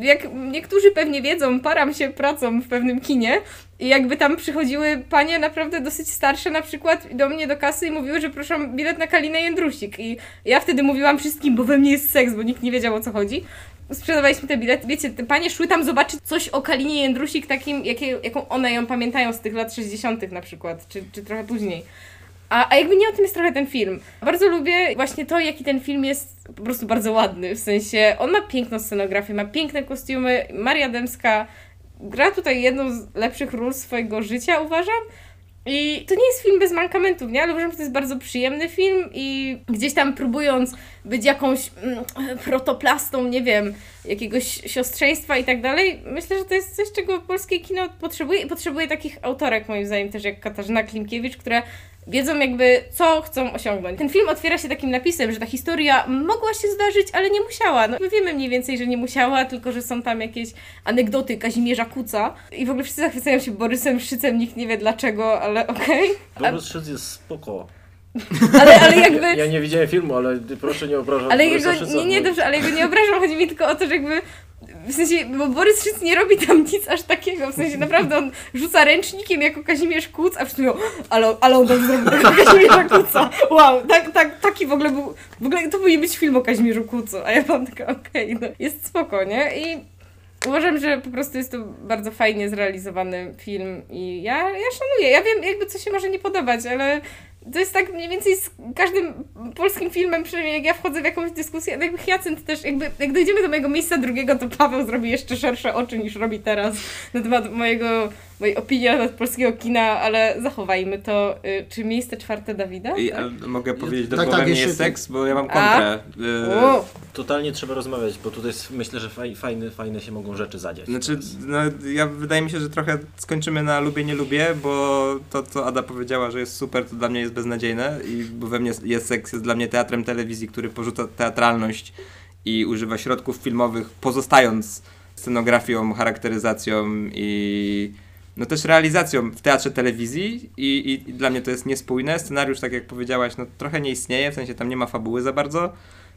jak niektórzy pewnie wiedzą, param się pracą w pewnym kinie i jakby tam przychodziły panie naprawdę dosyć starsze na przykład do mnie do kasy i mówiły, że proszę bilet na Kalinę Jędrusik i ja wtedy mówiłam wszystkim, bo we mnie jest seks, bo nikt nie wiedział o co chodzi. Sprzedawaliśmy te bilety, wiecie, te panie szły tam zobaczyć coś o Kalinie Jędrusik takim, jakie, jaką one ją pamiętają z tych lat 60 na przykład, czy, czy trochę później. A, a jakby nie o tym jest trochę ten film. Bardzo lubię właśnie to, jaki ten film jest po prostu bardzo ładny. W sensie, on ma piękną scenografię, ma piękne kostiumy. Maria Dębska gra tutaj jedną z lepszych ról swojego życia, uważam. I to nie jest film bez mankamentów, nie? Ale uważam, że to jest bardzo przyjemny film i gdzieś tam próbując być jakąś mm, protoplastą, nie wiem, jakiegoś siostrzeństwa i tak dalej, myślę, że to jest coś, czego polskie kino potrzebuje i potrzebuje takich autorek, moim zdaniem, też jak Katarzyna Klimkiewicz, które wiedzą jakby, co chcą osiągnąć. Ten film otwiera się takim napisem, że ta historia mogła się zdarzyć, ale nie musiała. No, my wiemy mniej więcej, że nie musiała, tylko że są tam jakieś anegdoty Kazimierza Kuca i w ogóle wszyscy zachwycają się Borysem Szycem, nikt nie wie dlaczego, ale okej. Borys Szyc jest spoko. Ale, ale jakby... Ja nie widziałem filmu, ale proszę nie obrażać Ale jego, nie, nie, dobrze, ale jego nie obrażam, chodzi mi tylko o to, że jakby w sensie, bo Borys Szyc nie robi tam nic aż takiego, w sensie naprawdę on rzuca ręcznikiem jako Kazimierz Kuc, a wszyscy mówią, ale, ale on tam zrobił tego Kazimierza Kuca, wow, tak, tak, taki w ogóle był, w ogóle to powinien być film o Kazimierzu Kucu, a ja mam taka, okej, no, jest spoko, nie, i uważam, że po prostu jest to bardzo fajnie zrealizowany film i ja, ja szanuję, ja wiem jakby co się może nie podobać, ale to jest tak mniej więcej z każdym polskim filmem, przynajmniej jak ja wchodzę w jakąś dyskusję, no jakby Hyacynt też, jakby jak dojdziemy do mojego miejsca drugiego, to Paweł zrobi jeszcze szersze oczy niż robi teraz na temat mojego, mojej opinii na temat polskiego kina, ale zachowajmy to. Y, Czy miejsce czwarte Dawida? I, ale mogę powiedzieć, Tak, tak, tak, nie jest seks, bo ja mam A? kontrę. Y, O, Totalnie trzeba rozmawiać, bo tutaj myślę, że faj, fajne, fajne się mogą rzeczy zadziać. Znaczy, no, ja wydaje mi się, że trochę skończymy na lubię, nie lubię, bo to, co Ada powiedziała, że jest super, to dla mnie jest beznadziejne i bo we mnie jest seks, jest dla mnie teatrem telewizji, który porzuca teatralność i używa środków filmowych, pozostając scenografią, charakteryzacją i no też realizacją w teatrze telewizji i, i, dla mnie to jest niespójne. Scenariusz, tak jak powiedziałaś, no trochę nie istnieje, w sensie tam nie ma fabuły za bardzo.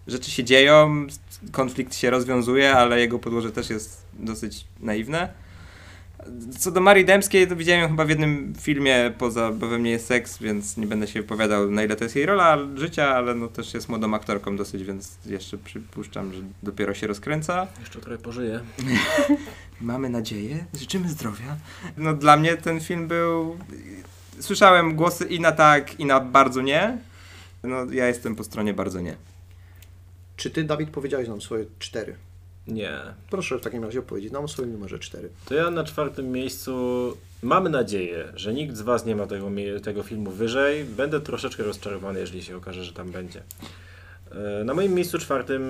Rzeczy się dzieją, konflikt się rozwiązuje, ale jego podłoże też jest dosyć naiwne. Co do Marii Dębskiej, to widziałem ją chyba w jednym filmie poza Bo we mnie jest seks, więc nie będę się wypowiadał na ile to jest jej rola życia, ale no też jest młodą aktorką dosyć, więc jeszcze przypuszczam, że dopiero się rozkręca. Jeszcze trochę pożyję. Mamy nadzieję, życzymy zdrowia. No dla mnie ten film był... Słyszałem głosy i na tak, i na bardzo nie. No ja jestem po stronie bardzo nie. Czy ty, Dawid, powiedziałeś nam swoje cztery? Nie. Proszę w takim razie opowiedzieć nam o swoim numerze cztery. To ja na czwartym miejscu mam nadzieję, że nikt z Was nie ma tego, tego filmu wyżej. Będę troszeczkę rozczarowany, jeżeli się okaże, że tam będzie. E, Na moim miejscu czwartym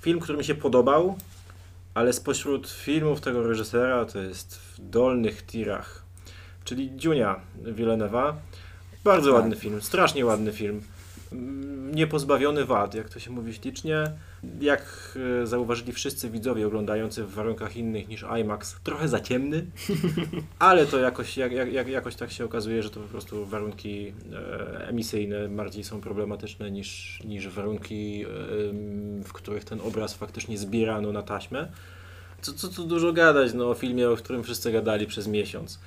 film, który mi się podobał, ale spośród filmów tego reżysera to jest w dolnych tirach, czyli Dziunia Villeneuve'a. Bardzo ładny film, strasznie ładny film. Mm, Niepozbawiony wad, jak to się mówi ślicznie. Jak e, zauważyli wszyscy widzowie oglądający w warunkach innych niż IMAX, trochę za ciemny, ale to jakoś, jak, jak, jak, jakoś tak się okazuje, że to po prostu warunki e, emisyjne bardziej są problematyczne niż, niż warunki, w których ten obraz faktycznie zbierano na taśmę. Co, co tu dużo gadać no, o filmie, o którym wszyscy gadali przez miesiąc.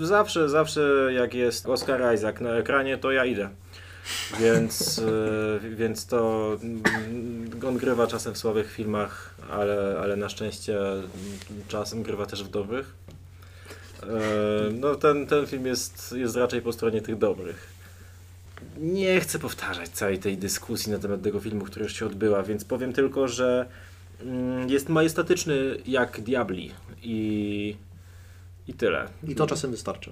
E, Zawsze, zawsze jak jest Oscar Isaac na ekranie, to ja idę. Więc, e, więc to mm, on grywa czasem w słabych filmach, ale, ale na szczęście czasem grywa też w dobrych. E, No ten, ten film jest, jest raczej po stronie tych dobrych. Nie chcę powtarzać całej tej dyskusji na temat tego filmu, która już się odbyła, więc powiem tylko, że mm, jest majestatyczny jak Diabli i, i tyle. I to czasem wystarcza.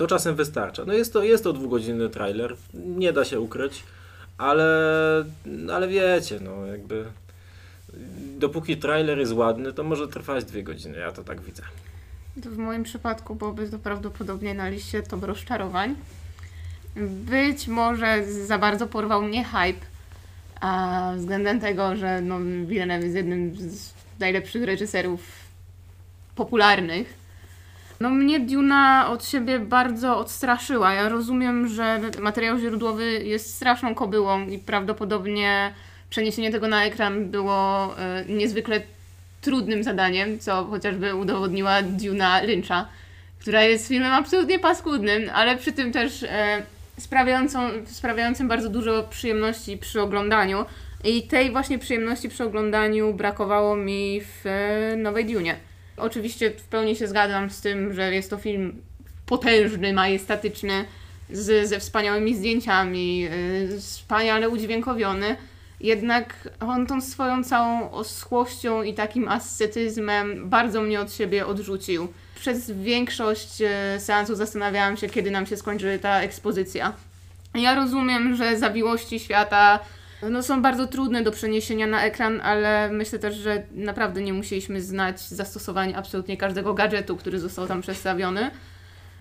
To czasem wystarcza. No jest to, jest to dwugodzinny trailer, nie da się ukryć, ale, ale wiecie, no jakby dopóki trailer jest ładny, to może trwać dwie godziny, ja to tak widzę. W moim przypadku byłoby to prawdopodobnie na liście top rozczarowań. Być może za bardzo porwał mnie hype, a względem tego, że no, Villeneuve jest jednym z najlepszych reżyserów popularnych. No mnie Duna od siebie bardzo odstraszyła. Ja rozumiem, że materiał źródłowy jest straszną kobyłą i prawdopodobnie przeniesienie tego na ekran było e, niezwykle trudnym zadaniem, co chociażby udowodniła Duna Lyncha, która jest filmem absolutnie paskudnym, ale przy tym też e, sprawiającą, sprawiającym bardzo dużo przyjemności przy oglądaniu. I tej właśnie przyjemności przy oglądaniu brakowało mi w e, Nowej Dunie. Oczywiście w pełni się zgadzam z tym, że jest to film potężny, majestatyczny, z, ze wspaniałymi zdjęciami, yy, wspaniale udźwiękowiony. Jednak on tą swoją całą oschłością i takim ascetyzmem bardzo mnie od siebie odrzucił. Przez większość e, seansu zastanawiałam się, kiedy nam się skończy ta ekspozycja. Ja rozumiem, że zawiłości świata no, są bardzo trudne do przeniesienia na ekran, ale myślę też, że naprawdę nie musieliśmy znać zastosowań absolutnie każdego gadżetu, który został tam przedstawiony.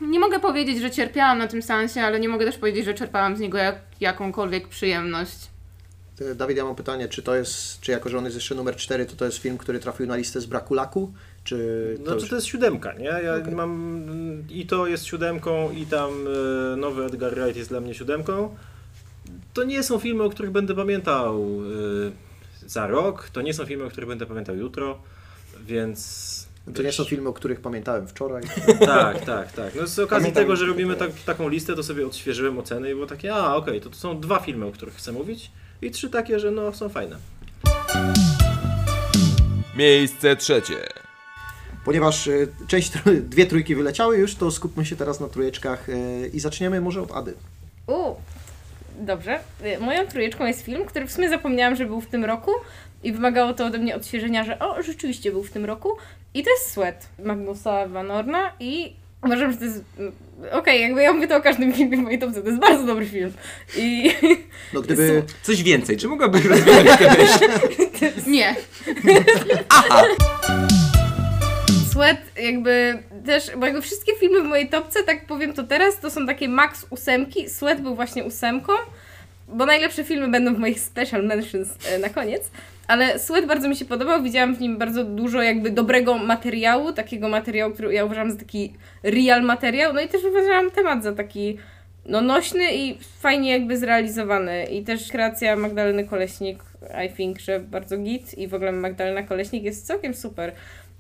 Nie mogę powiedzieć, że cierpiałam na tym seansie, ale nie mogę też powiedzieć, że czerpałam z niego jak, jakąkolwiek przyjemność. Dawid, ja mam pytanie, czy to jest, czy jako, że on jest jeszcze numer 4, to to jest film, który trafił na listę z braku laku? Czy to No to, już... to jest siódemka, nie? Ja Okej. mam i to jest siódemką i tam e, nowy Edgar Wright jest dla mnie siódemką. To nie są filmy, o których będę pamiętał e, za rok, to nie są filmy, o których będę pamiętał jutro, więc... To nie są filmy, o których pamiętałem wczoraj. Tak, tak, tak. No z okazji Pamiętam- tego, że robimy tak, taką listę, to sobie odświeżyłem oceny i było takie, a okej, to, to są dwa filmy, o których chcę mówić i trzy takie, że no są fajne. Miejsce trzecie. Ponieważ e, część, dwie trójki wyleciały już, to skupmy się teraz na trójeczkach e, i zaczniemy może od Ady. U, dobrze. Y, Moją trójeczką jest film, który w sumie zapomniałam, że był w tym roku i wymagało to ode mnie odświeżenia, że o, rzeczywiście był w tym roku. I to jest Sweat Magnusa Van Orna i uważam, że to jest... mm, Okej, jakby ja mówię to o każdym filmie w mojej topce, to jest bardzo dobry film. I No gdyby... Coś więcej, czy mogłabyś rozwijać tę myśl? Nie. Sweat jakby też, bo jakby wszystkie filmy w mojej topce, tak powiem to teraz, to są takie max ósemki. Sweat był właśnie ósemką, bo najlepsze filmy będą w moich special mentions e, na koniec. Ale Sweat bardzo mi się podobał, widziałam w nim bardzo dużo jakby dobrego materiału, takiego materiału, który ja uważam za taki real materiał, no i też uważałam temat za taki no nośny i fajnie jakby zrealizowany i też kreacja Magdaleny Koleśnik, I think, że bardzo git i w ogóle Magdalena Koleśnik jest całkiem super.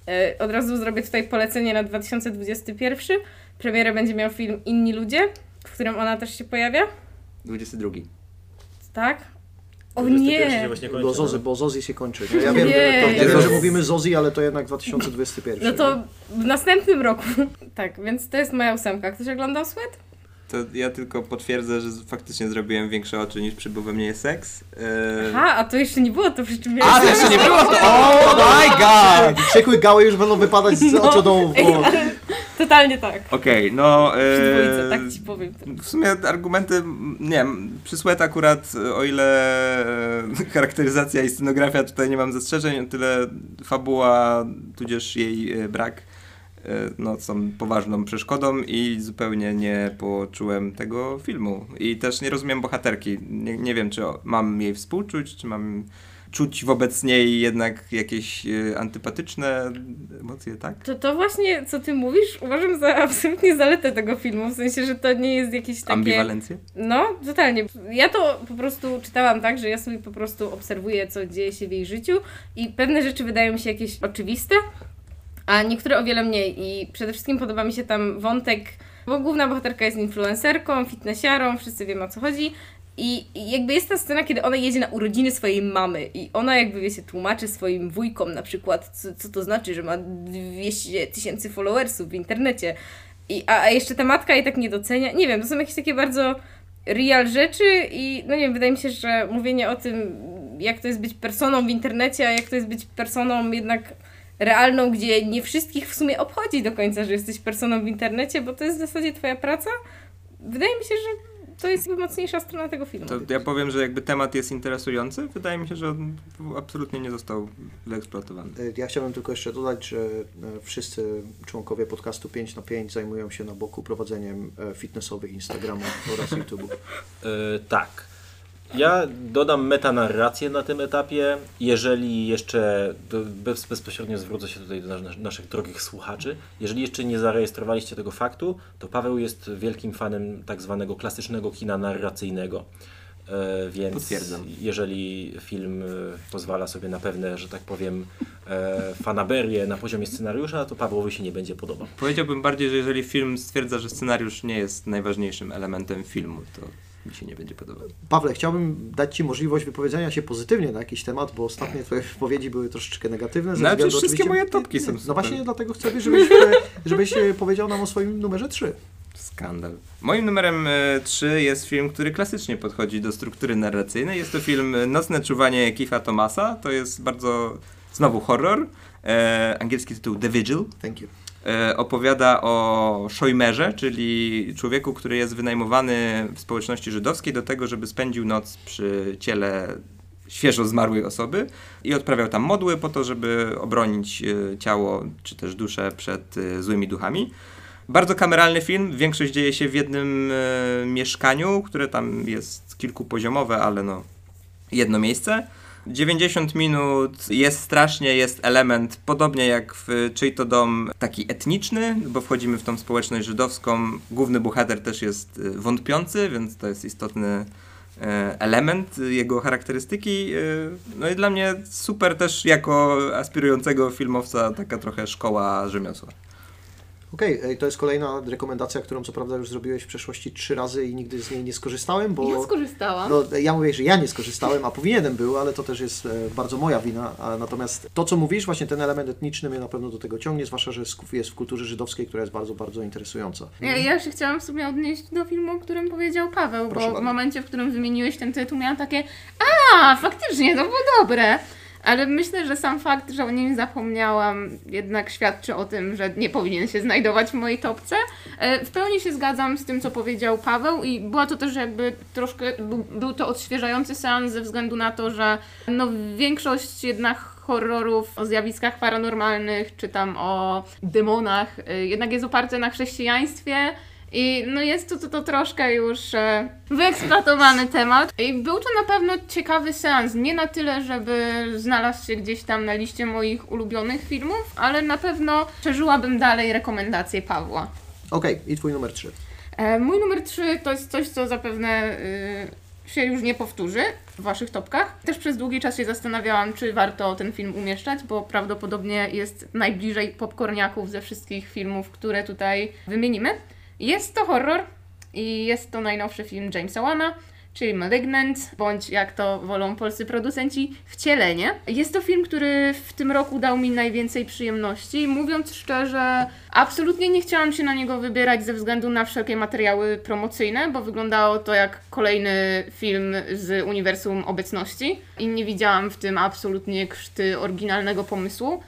E, Od razu zrobię tutaj polecenie na 2021. Premierę będzie miał film Inni Ludzie, w którym ona też się pojawia. 22. Tak? O 21 się nie! kończy, Bo. Zozy, bo Zozy się kończy. No ja wiem, Nie. to, że mówimy Zozy, ale to jednak 2021. No to w następnym roku. Tak, więc to jest moja ósemka. Ktoś oglądał Sweat? To ja tylko potwierdzę, że faktycznie zrobiłem większe oczy niż przybył we mnie seks. Eee... Aha, a to jeszcze nie było, to przy czym A, to jeszcze nie było to! Oh my god! Tak, Wściekłe gały już będą wypadać z No. oczodą. Ej, ale Totalnie tak. Okej, no... Przy eee, dwójce, tak ci powiem. W sumie argumenty, nie wiem, przy Sweat akurat, o ile e, charakteryzacja i scenografia tutaj nie mam zastrzeżeń, o tyle fabuła, tudzież jej e, brak, no, są poważną przeszkodą i zupełnie nie poczułem tego filmu. I też nie rozumiem bohaterki. Nie, nie wiem, czy mam jej współczuć, czy mam czuć wobec niej jednak jakieś e, antypatyczne emocje, tak? To, to właśnie, co ty mówisz, uważam za absolutnie zaletę tego filmu, w sensie, że to nie jest jakieś takie... Ambiwalencje? No, totalnie. Ja to po prostu czytałam tak, że ja sobie po prostu obserwuję, co dzieje się w jej życiu i pewne rzeczy wydają mi się jakieś oczywiste, a niektóre o wiele mniej. I przede wszystkim podoba mi się tam wątek, bo główna bohaterka jest influencerką, fitnessiarą, wszyscy wiemy o co chodzi. I jakby jest ta scena, kiedy ona jedzie na urodziny swojej mamy i ona jakby, wiecie, tłumaczy swoim wujkom na przykład, co, co to znaczy, że ma 200 tysięcy followersów w internecie. I, a, a jeszcze ta matka jej tak nie docenia. Nie wiem, to są jakieś takie bardzo real rzeczy i no nie wiem, wydaje mi się, że mówienie o tym, jak to jest być personą w internecie, a jak to jest być personą jednak realną, gdzie nie wszystkich w sumie obchodzi do końca, że jesteś personą w internecie, bo to jest w zasadzie twoja praca. Wydaje mi się, że to jest jakby mocniejsza strona tego filmu. To ja powiem, że jakby temat jest interesujący. Wydaje mi się, że on absolutnie nie został wyeksploatowany. Ja chciałbym tylko jeszcze dodać, że e, wszyscy członkowie podcastu 5 na 5 zajmują się na boku prowadzeniem e, fitnessowych Instagramów oraz YouTube'ów. E, tak. Ja dodam metanarrację na tym etapie. Jeżeli jeszcze, bez, bezpośrednio zwrócę się tutaj do nas, naszych drogich słuchaczy, jeżeli jeszcze nie zarejestrowaliście tego faktu, to Paweł jest wielkim fanem tak zwanego klasycznego kina narracyjnego. E, więc Potwierdzam. jeżeli film e, pozwala sobie na pewne, że tak powiem, e, fanaberie na poziomie scenariusza, to Pawłowi się nie będzie podobał. Powiedziałbym bardziej, że jeżeli film stwierdza, że scenariusz nie jest najważniejszym elementem filmu, to mi się nie będzie podobał. Pawle, chciałbym dać Ci możliwość wypowiedzenia się pozytywnie na jakiś temat, bo ostatnie Twoje wypowiedzi były troszeczkę negatywne. ze No, względu przecież wszystkie oczywiście- moje topki są No właśnie dlatego chcę, żebyś, e, żebyś e, powiedział nam o swoim numerze 3. Skandal. Moim numerem 3 jest film, który klasycznie podchodzi do struktury narracyjnej. Jest to film e, Nocne czuwanie Keitha Thomasa. To jest bardzo, znowu horror. E, angielski tytuł The Vigil. Thank you. E, opowiada o Szojmerze, czyli człowieku, który jest wynajmowany w społeczności żydowskiej do tego, żeby spędził noc przy ciele świeżo zmarłej osoby i odprawiał tam modły po to, żeby obronić e, ciało czy też duszę przed e, złymi duchami. Bardzo kameralny film. Większość dzieje się w jednym mieszkaniu, które tam jest kilkupoziomowe, ale no jedno miejsce. 90 minut jest strasznie, jest element, podobnie jak w Czyj to dom, taki etniczny, bo wchodzimy w tą społeczność żydowską. Główny bohater też jest y, wątpiący, więc to jest istotny y, element jego charakterystyki. y, No i dla mnie super też jako aspirującego filmowca taka trochę szkoła rzemiosła. Okej, e, to jest kolejna rekomendacja, którą co prawda już zrobiłeś w przeszłości trzy razy i nigdy z niej nie skorzystałem, bo... Ja skorzystałam. No, ja mówię, że ja nie skorzystałem, a powinienem był, ale to też jest e, bardzo moja wina. Natomiast to, co mówisz, właśnie ten element etniczny mnie na pewno do tego ciągnie, zwłaszcza, że jest w kulturze żydowskiej, która jest bardzo, bardzo interesująca. Ja, ja się chciałam w sumie odnieść do filmu, o którym powiedział Paweł, Proszę bo w bardzo. momencie, w którym wymieniłeś ten tytuł, miałam takie a, faktycznie, to było dobre. Ale myślę, że sam fakt, że o nim zapomniałam, jednak świadczy o tym, że nie powinien się znajdować w mojej topce. E, W pełni się zgadzam z tym, co powiedział Paweł i była to też jakby troszkę, był, to odświeżający seans ze względu na to, że no większość jednak horrorów o zjawiskach paranormalnych, czy tam o demonach, y, jednak jest oparte na chrześcijaństwie I no jest to, to, to troszkę już e, wyeksploatowany temat. I był to na pewno ciekawy seans. Nie na tyle, żeby znalazł się gdzieś tam na liście moich ulubionych filmów, ale na pewno przeżyłabym dalej rekomendacje Pawła. Okej, i twój numer 3. E, mój numer 3 to jest coś, co zapewne y, się już nie powtórzy w waszych topkach. Też przez długi czas się zastanawiałam, czy warto ten film umieszczać, bo prawdopodobnie jest najbliżej popcorniaków ze wszystkich filmów, które tutaj wymienimy. Jest to horror i jest to najnowszy film Jamesa Wana, czyli Malignant, bądź jak to wolą polscy producenci, Wcielenie. Jest to film, który w tym roku dał mi najwięcej przyjemności. Mówiąc szczerze, absolutnie nie chciałam się na niego wybierać ze względu na wszelkie materiały promocyjne, bo wyglądało to jak kolejny film z uniwersum obecności i nie widziałam w tym absolutnie krzty oryginalnego pomysłu.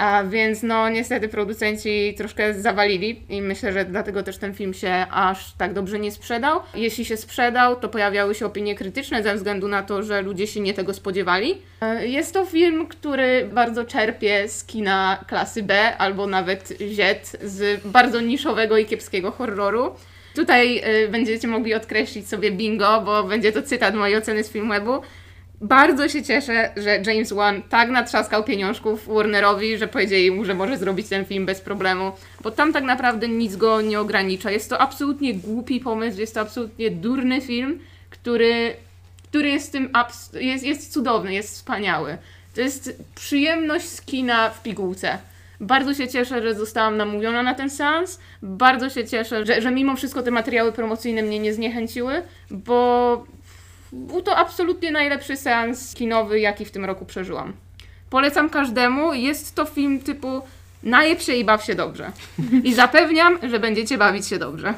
A więc no niestety producenci troszkę zawalili i myślę, że dlatego też ten film się aż tak dobrze nie sprzedał. Jeśli się sprzedał, to pojawiały się opinie krytyczne ze względu na to, że ludzie się nie tego spodziewali. E, Jest to film, który bardzo czerpie z kina klasy B albo nawet Z z bardzo niszowego i kiepskiego horroru. Tutaj y, będziecie mogli odkreślić sobie bingo, bo będzie to cytat mojej oceny z Filmwebu. Bardzo się cieszę, że James Wan tak natrzaskał pieniążków Warnerowi, że powiedzieli mu, że może zrobić ten film bez problemu, bo tam tak naprawdę nic go nie ogranicza. Jest to absolutnie głupi pomysł, jest to absolutnie durny film, który, który jest tym jest, jest cudowny, jest wspaniały. To jest przyjemność z kina w pigułce. Bardzo się cieszę, że zostałam namówiona na ten seans. Bardzo się cieszę, że, że mimo wszystko te materiały promocyjne mnie nie zniechęciły, bo był to absolutnie najlepszy seans kinowy, jaki w tym roku przeżyłam. Polecam każdemu. Jest to film typu najeb się i baw się dobrze. I zapewniam, że będziecie bawić się dobrze.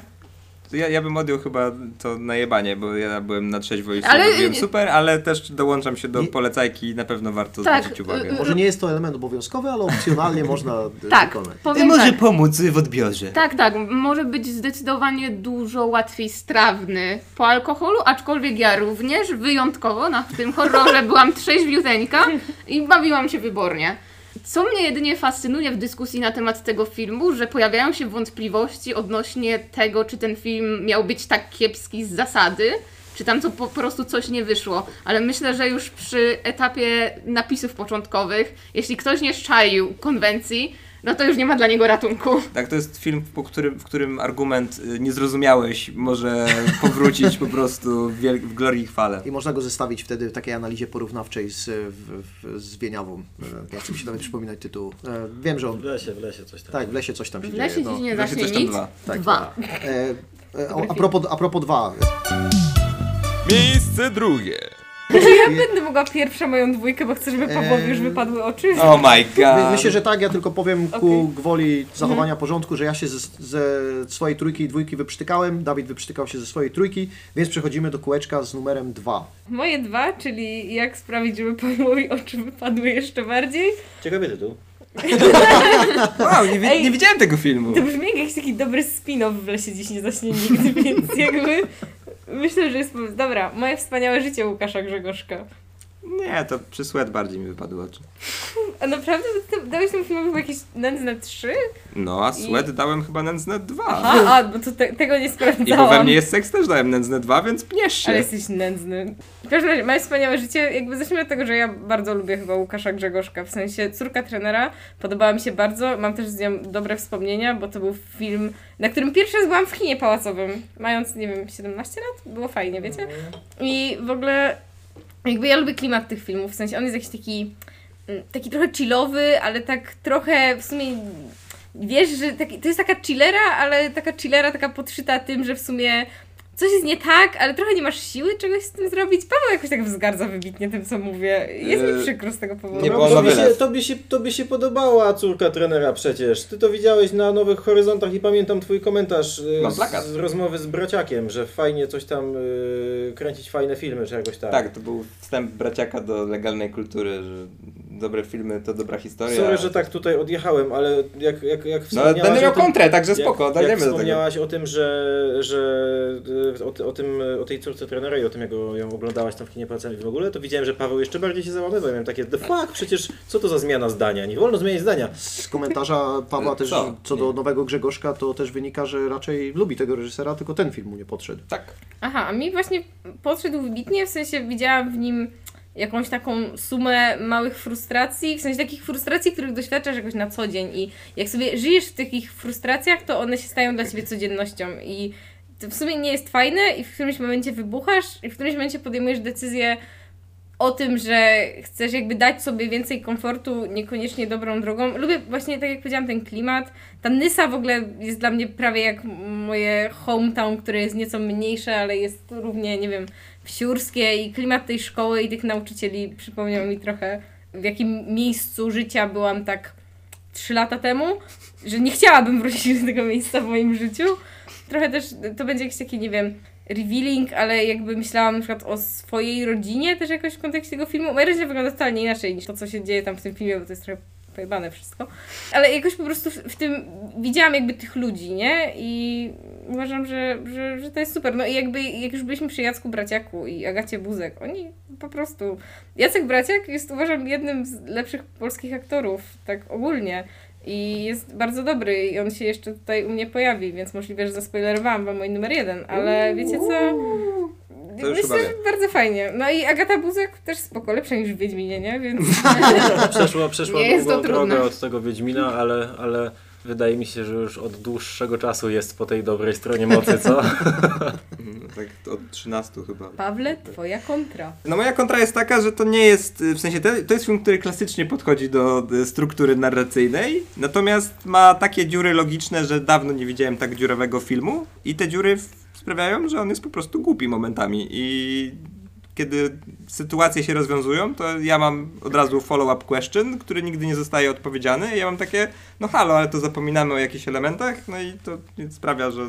Ja, ja bym odjął chyba to najebanie, bo ja byłem na trzeźwo i Ale- ale... byłem super, ale też dołączam się do polecajki i na pewno warto Tak, zwrócić uwagę. y- y- Może nie jest to element obowiązkowy, ale opcjonalnie można e, Tak, wykonać. powiem tak. pomóc w odbiorze. Tak, tak. Może być zdecydowanie dużo łatwiej strawny po alkoholu, aczkolwiek ja również wyjątkowo na tym horrorze byłam trzeźwiuteńka i bawiłam się wybornie. Co mnie jedynie fascynuje w dyskusji na temat tego filmu, że pojawiają się wątpliwości odnośnie tego, czy ten film miał być tak kiepski z zasady, czy tam to po prostu coś nie wyszło. Ale myślę, że już przy etapie napisów początkowych, jeśli ktoś nie szczaił konwencji, no to już nie ma dla niego ratunku. Tak, to jest film, po którym, w którym argument y, nie zrozumiałeś może powrócić po prostu w, wiel- w glorii i chwale. I można go zestawić wtedy w takiej analizie porównawczej z, w, w, z Wieniawą. E, Nie chcę mi się nawet przypominać tytułu. E, Wiem, że on... W lesie, w lesie coś tam. Tak, w lesie coś tam się W dzieje. lesie no. dziś nie Właśnie zacznie coś tam nic. dwa. Tak, Dwa. E, e, o, a, propos, a propos dwa. Miejsce drugie. Ja będę mogła pierwsza moją dwójkę, bo chcę, żeby Pawłowi już wypadły oczy. Oh my god. myślę, że tak, ja tylko powiem ku Okej. gwoli zachowania porządku, że ja się ze, ze swojej trójki i dwójki wyprztykałem, Dawid wyprztykał się ze swojej trójki, więc przechodzimy do kółeczka z numerem dwa. Moje dwa, czyli jak sprawić, żeby Pawłowi oczy wypadły jeszcze bardziej. Ciekawy tytuł. Wow, nie, Ej. nie widziałem tego filmu. To brzmi jak jakiś taki dobry spin-off w lesie dziś nie zaśnie nigdy, więc jakby myślę, że jest. Dobra, moje wspaniałe życie Łukasza Grzegorzka. Nie, to przy Sweat bardziej mi wypadły oczy. A naprawdę dałeś temu filmowi jakieś nędzne trzy? No, a I- Sweat dałem chyba nędzne 2. Aha, a, bo to te, tego nie I bo sprawdzałam. we mnie jest seks też dałem nędzne 2, więc pniesz się. Ale jesteś nędzny. W każdym razie, moje wspaniałe życie, jakby zacznijmy od tego, że ja bardzo lubię chyba Łukasza Grzegorzka, w sensie córka trenera, podobała mi się bardzo, mam też z nią dobre wspomnienia, bo to był film, na którym pierwszy raz byłam w kinie pałacowym, mając, nie wiem, 17 lat, było fajnie, wiecie? I w ogóle, jakby ja lubię klimat tych filmów, w sensie on jest jakiś taki, mm, taki trochę chillowy, ale tak trochę w sumie wiesz, że taki, to jest taka chillera, ale taka chillera taka podszyta tym, że w sumie coś jest nie tak, ale trochę nie masz siły czegoś z tym zrobić. Paweł jakoś tak wzgardza wybitnie tym, co mówię. Jest mi Eee, przykro z tego powodu. nie No, było na tobie, się, wylew. tobie, się, tobie się podobała córka trenera przecież. Ty to widziałeś na Nowych Horyzontach i pamiętam twój komentarz y, Mam z, z rozmowy z braciakiem, że fajnie coś tam y, kręcić fajne filmy czy jakoś tak. Tak, to był wstęp braciaka do legalnej kultury, że dobre filmy to dobra historia. Sorry, że tak tutaj odjechałem, ale jak, jak, jak No, wspomniałaś będę o miał tym- kontrę, także spoko, jak, dajemy jak wspomniałaś o tym, że, że e, o, o, tym, o tej córce trenera i o tym, jak go- ją oglądałaś tam w kinie Palcami w ogóle, to widziałem, że Paweł jeszcze bardziej się załamywał. Ja miałem takie, the fuck, przecież co to za zmiana zdania? Nie wolno zmieniać zdania. Z komentarza Pawła też Co? co do nowego Grzegorzka, to też wynika, że raczej lubi tego reżysera, tylko ten film mu nie podszedł. Tak. Aha, a mi właśnie podszedł wybitnie, w sensie widziałam w nim jakąś taką sumę małych frustracji, w sensie takich frustracji, których doświadczasz jakoś na co dzień i jak sobie żyjesz w takich frustracjach, to one się stają dla ciebie codziennością i to w sumie nie jest fajne i w którymś momencie wybuchasz i w którymś momencie podejmujesz decyzję o tym, że chcesz jakby dać sobie więcej komfortu, niekoniecznie dobrą drogą. Lubię właśnie, tak jak powiedziałam, ten klimat. Ta Nysa w ogóle jest dla mnie prawie jak moje hometown, które jest nieco mniejsze, ale jest równie, nie wiem, wsiurskie i klimat tej szkoły i tych nauczycieli przypomniał mi trochę, w jakim miejscu życia byłam tak trzy lata temu, że nie chciałabym wrócić do tego miejsca w moim życiu. Trochę też to będzie jakiś taki, nie wiem, revealing, ale jakby myślałam na przykład o swojej rodzinie też jakoś w kontekście tego filmu. Moja rodzina wygląda totalnie inaczej niż to, co się dzieje tam w tym filmie, bo to jest trochę pojebane wszystko. Ale jakoś po prostu w, w tym widziałam jakby tych ludzi, nie? I uważam, że, że, że to jest super. No i jakby jak już byliśmy przy Jacku Braciaku i Agacie Buzek, oni po prostu... Jacek Braciak jest uważam jednym z lepszych polskich aktorów, tak ogólnie. I jest bardzo dobry i on się jeszcze tutaj u mnie pojawi, więc możliwe, że zaspoilerowałam wam mój numer jeden, ale wiecie co? To już Myślę, chyba że bardzo fajnie. No i Agata Buzek też spoko, lepsza niż w Wiedźminie, nie? Więc Przeszła, przeszła Nie jest to długą trudne. drogę od tego Wiedźmina, ale, ale wydaje mi się, że już od dłuższego czasu jest po tej dobrej stronie mocy, co? Mm, Tak od 13 chyba. Pawle, twoja kontra. No moja kontra jest taka, że to nie jest, w sensie to, to jest film, który klasycznie podchodzi do struktury narracyjnej, natomiast ma takie dziury logiczne, że dawno nie widziałem tak dziurawego filmu i te dziury sprawiają, że on jest po prostu głupi momentami i kiedy sytuacje się rozwiązują, to ja mam od razu follow-up question, który nigdy nie zostaje odpowiedziany i ja mam takie, no halo, ale to zapominamy o jakichś elementach, no i to sprawia, że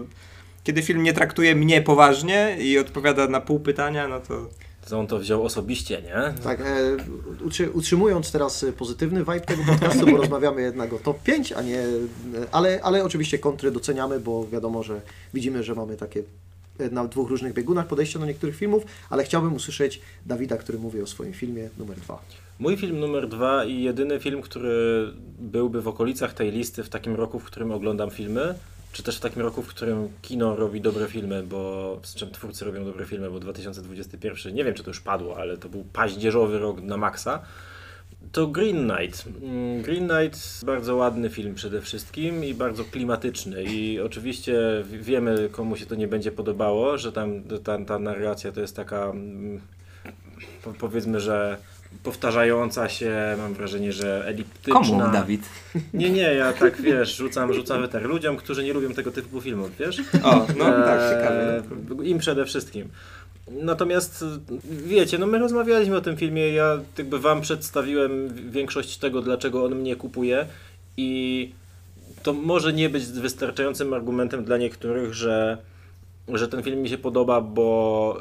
kiedy film nie traktuje mnie poważnie i odpowiada na pół pytania, no to Co on to wziął osobiście, nie? Tak, e, utrzy, utrzymując teraz e, pozytywny vibe tego podcastu, bo rozmawiamy jednak o top 5, a nie, e, ale, ale oczywiście kontry doceniamy, bo wiadomo, że widzimy, że mamy takie na dwóch różnych biegunach podejścia do niektórych filmów, ale chciałbym usłyszeć Dawida, który mówi o swoim filmie numer dwa. Mój film numer dwa i jedyny film, który byłby w okolicach tej listy w takim roku, w którym oglądam filmy, czy też w takim roku, w którym kino robi dobre filmy, bo z czym twórcy robią dobre filmy, bo 2021, nie wiem czy to już padło, ale to był paździerzowy rok na maksa. To Green Knight. Mm, Green Knight bardzo ładny film przede wszystkim i bardzo klimatyczny i oczywiście wiemy komu się to nie będzie podobało, że tam ta, ta narracja to jest taka mm, po, powiedzmy, że powtarzająca się, mam wrażenie, że eliptyczna. Komu, Dawid? Nie, nie, ja tak wiesz, rzucam, rzucam weter ludziom, którzy nie lubią tego typu filmów, wiesz? O, no tak, Eee, ciekawe. Im przede wszystkim. Natomiast wiecie, no my rozmawialiśmy o tym filmie, ja jakby wam przedstawiłem większość tego, dlaczego on mnie kupuje i to może nie być wystarczającym argumentem dla niektórych, że, że ten film mi się podoba, bo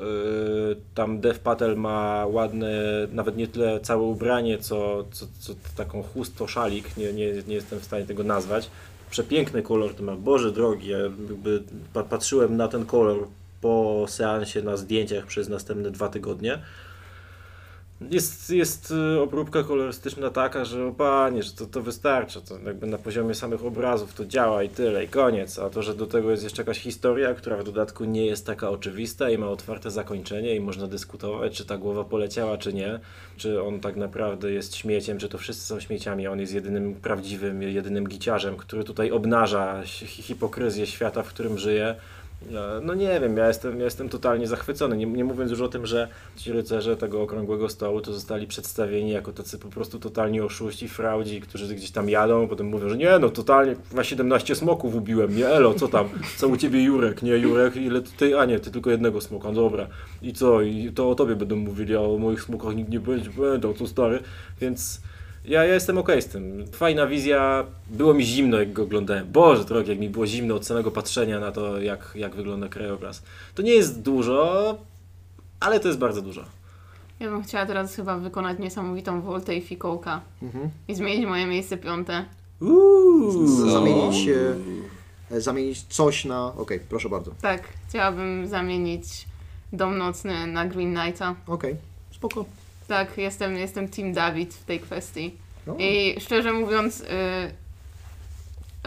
y, tam Dev Patel ma ładne, nawet nie tyle całe ubranie, co, co, co taką chusto szalik, nie, nie, nie jestem w stanie tego nazwać. Przepiękny kolor to ma, Boże drogi, ja jakby pa- patrzyłem na ten kolor po seansie na zdjęciach przez następne dwa tygodnie. Jest, jest y, obróbka kolorystyczna taka, że o panie, że to, to wystarczy, to jakby na poziomie samych obrazów to działa i tyle, i koniec. A to, że do tego jest jeszcze jakaś historia, która w dodatku nie jest taka oczywista i ma otwarte zakończenie i można dyskutować, czy ta głowa poleciała, czy nie, czy on tak naprawdę jest śmieciem, czy to wszyscy są śmieciami, on jest jedynym prawdziwym, jedynym giciarzem, który tutaj obnaża hi- hipokryzję świata, w którym żyje. E, No nie wiem, ja jestem, ja jestem totalnie zachwycony. Nie, nie mówiąc już o tym, że ci rycerze tego okrągłego stołu to zostali przedstawieni jako tacy po prostu totalni oszuści, fraudzi, którzy gdzieś tam jadą, potem mówią, że nie no, totalnie na 17 smoków ubiłem, nie elo, co tam, co u ciebie Jurek, nie Jurek, ile ty, a nie, ty tylko jednego smoka, dobra. I co, i to o tobie będą mówili, a o moich smokach nikt nie będzie, będą, co stary, więc... Ja, ja jestem okej z tym. Fajna wizja. Było mi zimno, jak go oglądałem. Boże drogi, jak mi było zimno od samego patrzenia na to, jak, jak wygląda krajobraz. To nie jest dużo, ale to jest bardzo dużo. Ja bym chciała teraz chyba wykonać niesamowitą woltę i fikołka Mhm. i zmienić moje miejsce piąte. Z- Zamienić, e, zamienić coś na... Okej, proszę bardzo. Tak, chciałabym zamienić Dom Nocny na Green Knighta. Okej, spoko. Tak, jestem, jestem Team David w tej kwestii. No. I szczerze mówiąc, y,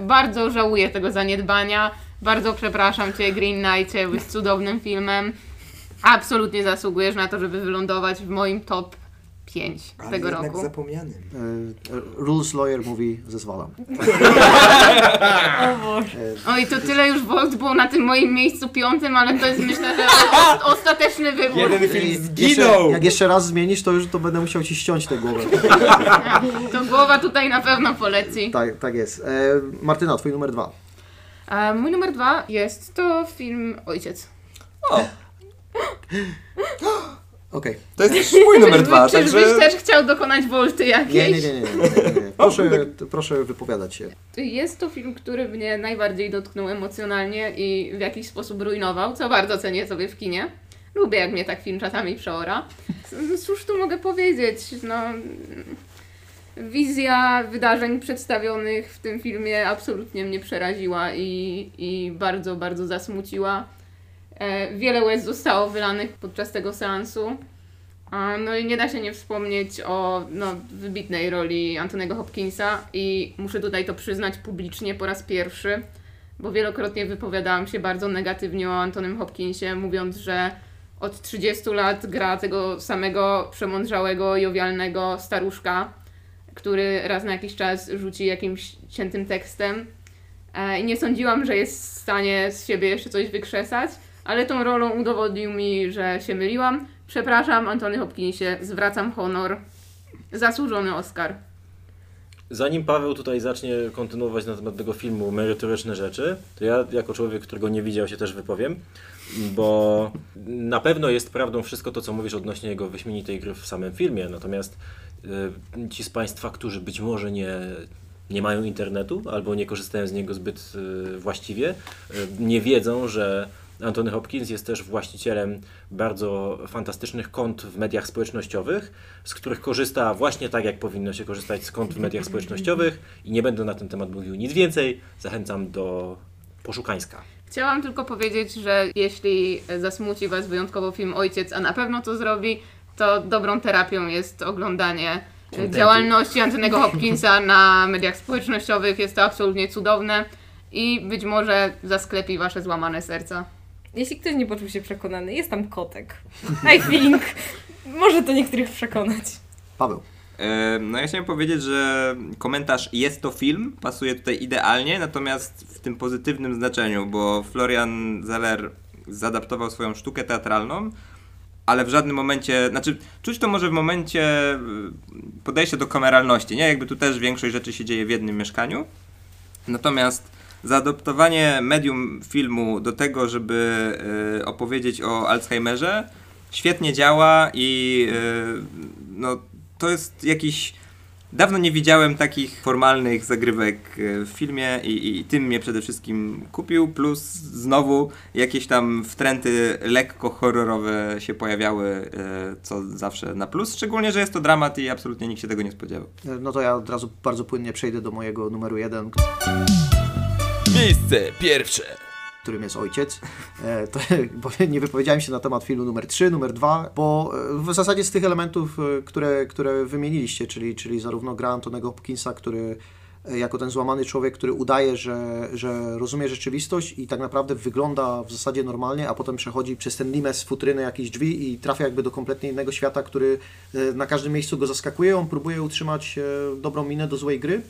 bardzo żałuję tego zaniedbania. Bardzo przepraszam Cię, Green Knightie, byłeś cudownym filmem. Absolutnie zasługujesz na to, żeby wylądować w moim top 5 tego roku. zapomnianym. E, Rules Lawyer mówi, zezwalam. O Boże. Oj, to tyle już Volt było na tym moim miejscu piątym, ale to jest myślę, że o- ostateczny wybór. Jeden film zginął! Jeszcze, jak jeszcze raz zmienisz, to już to będę musiał ci ściąć tę głowę. To głowa tutaj na pewno poleci. tak, tak jest. E, Martyna, twój numer dwa. A mój numer dwa jest to film Ojciec. Okej. To jest też mój numer dwa, Czyżbyś także... też chciał dokonać wolty jakiejś? Nie, nie, nie, nie, nie, nie, nie. Proszę, proszę wypowiadać się. Jest to film, który mnie najbardziej dotknął emocjonalnie i w jakiś sposób rujnował, co bardzo cenię sobie w kinie. Lubię, jak mnie tak film czasami przeora. Cóż tu mogę powiedzieć? No, wizja wydarzeń przedstawionych w tym filmie absolutnie mnie przeraziła i, i bardzo, bardzo zasmuciła. E, wiele łez zostało wylanych podczas tego seansu. No i nie da się nie wspomnieć o no, wybitnej roli Antonego Hopkinsa i muszę tutaj to przyznać publicznie po raz pierwszy, bo wielokrotnie wypowiadałam się bardzo negatywnie o Antonym Hopkinsie, mówiąc, że od 30 lat gra tego samego przemądrzałego, jowialnego staruszka, który raz na jakiś czas rzuci jakimś ciętym tekstem. E, I nie sądziłam, że jest w stanie z siebie jeszcze coś wykrzesać, ale tą rolą udowodnił mi, że się myliłam. Przepraszam, Antony Hopkinsie, zwracam honor. Zasłużony Oscar. Zanim Paweł tutaj zacznie kontynuować na temat tego filmu merytoryczne rzeczy, to ja jako człowiek, którego nie widział się też wypowiem, bo na pewno jest prawdą wszystko to, co mówisz odnośnie jego wyśmienitej gry w samym filmie, natomiast y, ci z Państwa, którzy być może nie, nie mają internetu albo nie korzystają z niego zbyt y, właściwie, y, nie wiedzą, że Anthony Hopkins jest też właścicielem bardzo fantastycznych kont w mediach społecznościowych, z których korzysta właśnie tak, jak powinno się korzystać z kont w mediach społecznościowych i nie będę na ten temat mówił nic więcej. Zachęcam do poszukańska. Chciałam tylko powiedzieć, że jeśli zasmuci Was wyjątkowo film Ojciec, a na pewno to zrobi, to dobrą terapią jest oglądanie działalności Antonego Hopkinsa na mediach społecznościowych. Jest to absolutnie cudowne i być może zasklepi Wasze złamane serca. Jeśli ktoś nie poczuł się przekonany, jest tam kotek. I think. Może to niektórych przekonać. Paweł. E, No ja chciałem powiedzieć, że komentarz jest to film pasuje tutaj idealnie, natomiast w tym pozytywnym znaczeniu, bo Florian Zeller zaadaptował swoją sztukę teatralną, ale w żadnym momencie, znaczy czuć to może w momencie y, podejścia do kameralności, nie? Jakby tu też większość rzeczy się dzieje w jednym mieszkaniu. Natomiast zaadoptowanie medium filmu do tego, żeby y, opowiedzieć o Alzheimerze, świetnie działa i y, no, to jest jakiś. Dawno nie widziałem takich formalnych zagrywek y, w filmie i, i, tym mnie przede wszystkim kupił, plus znowu jakieś tam wtręty lekko horrorowe się pojawiały, co zawsze na plus, szczególnie, że jest to dramat i absolutnie nikt się tego nie spodziewał. E, No to ja od razu bardzo płynnie przejdę do mojego numeru jeden, Miejsce pierwsze. którym jest ojciec. E, to, bo nie wypowiedziałem się na temat filmu numer 3, numer 2, bo e, w zasadzie z tych elementów, e, które, które wymieniliście, czyli, czyli zarówno gra Antonego Hopkinsa, który jako ten złamany człowiek, który udaje, że, że rozumie rzeczywistość i tak naprawdę wygląda w zasadzie normalnie, a potem przechodzi przez ten limes futryny jakichś drzwi i trafia jakby do kompletnie innego świata, który na każdym miejscu go zaskakuje. On próbuje utrzymać dobrą minę do złej gry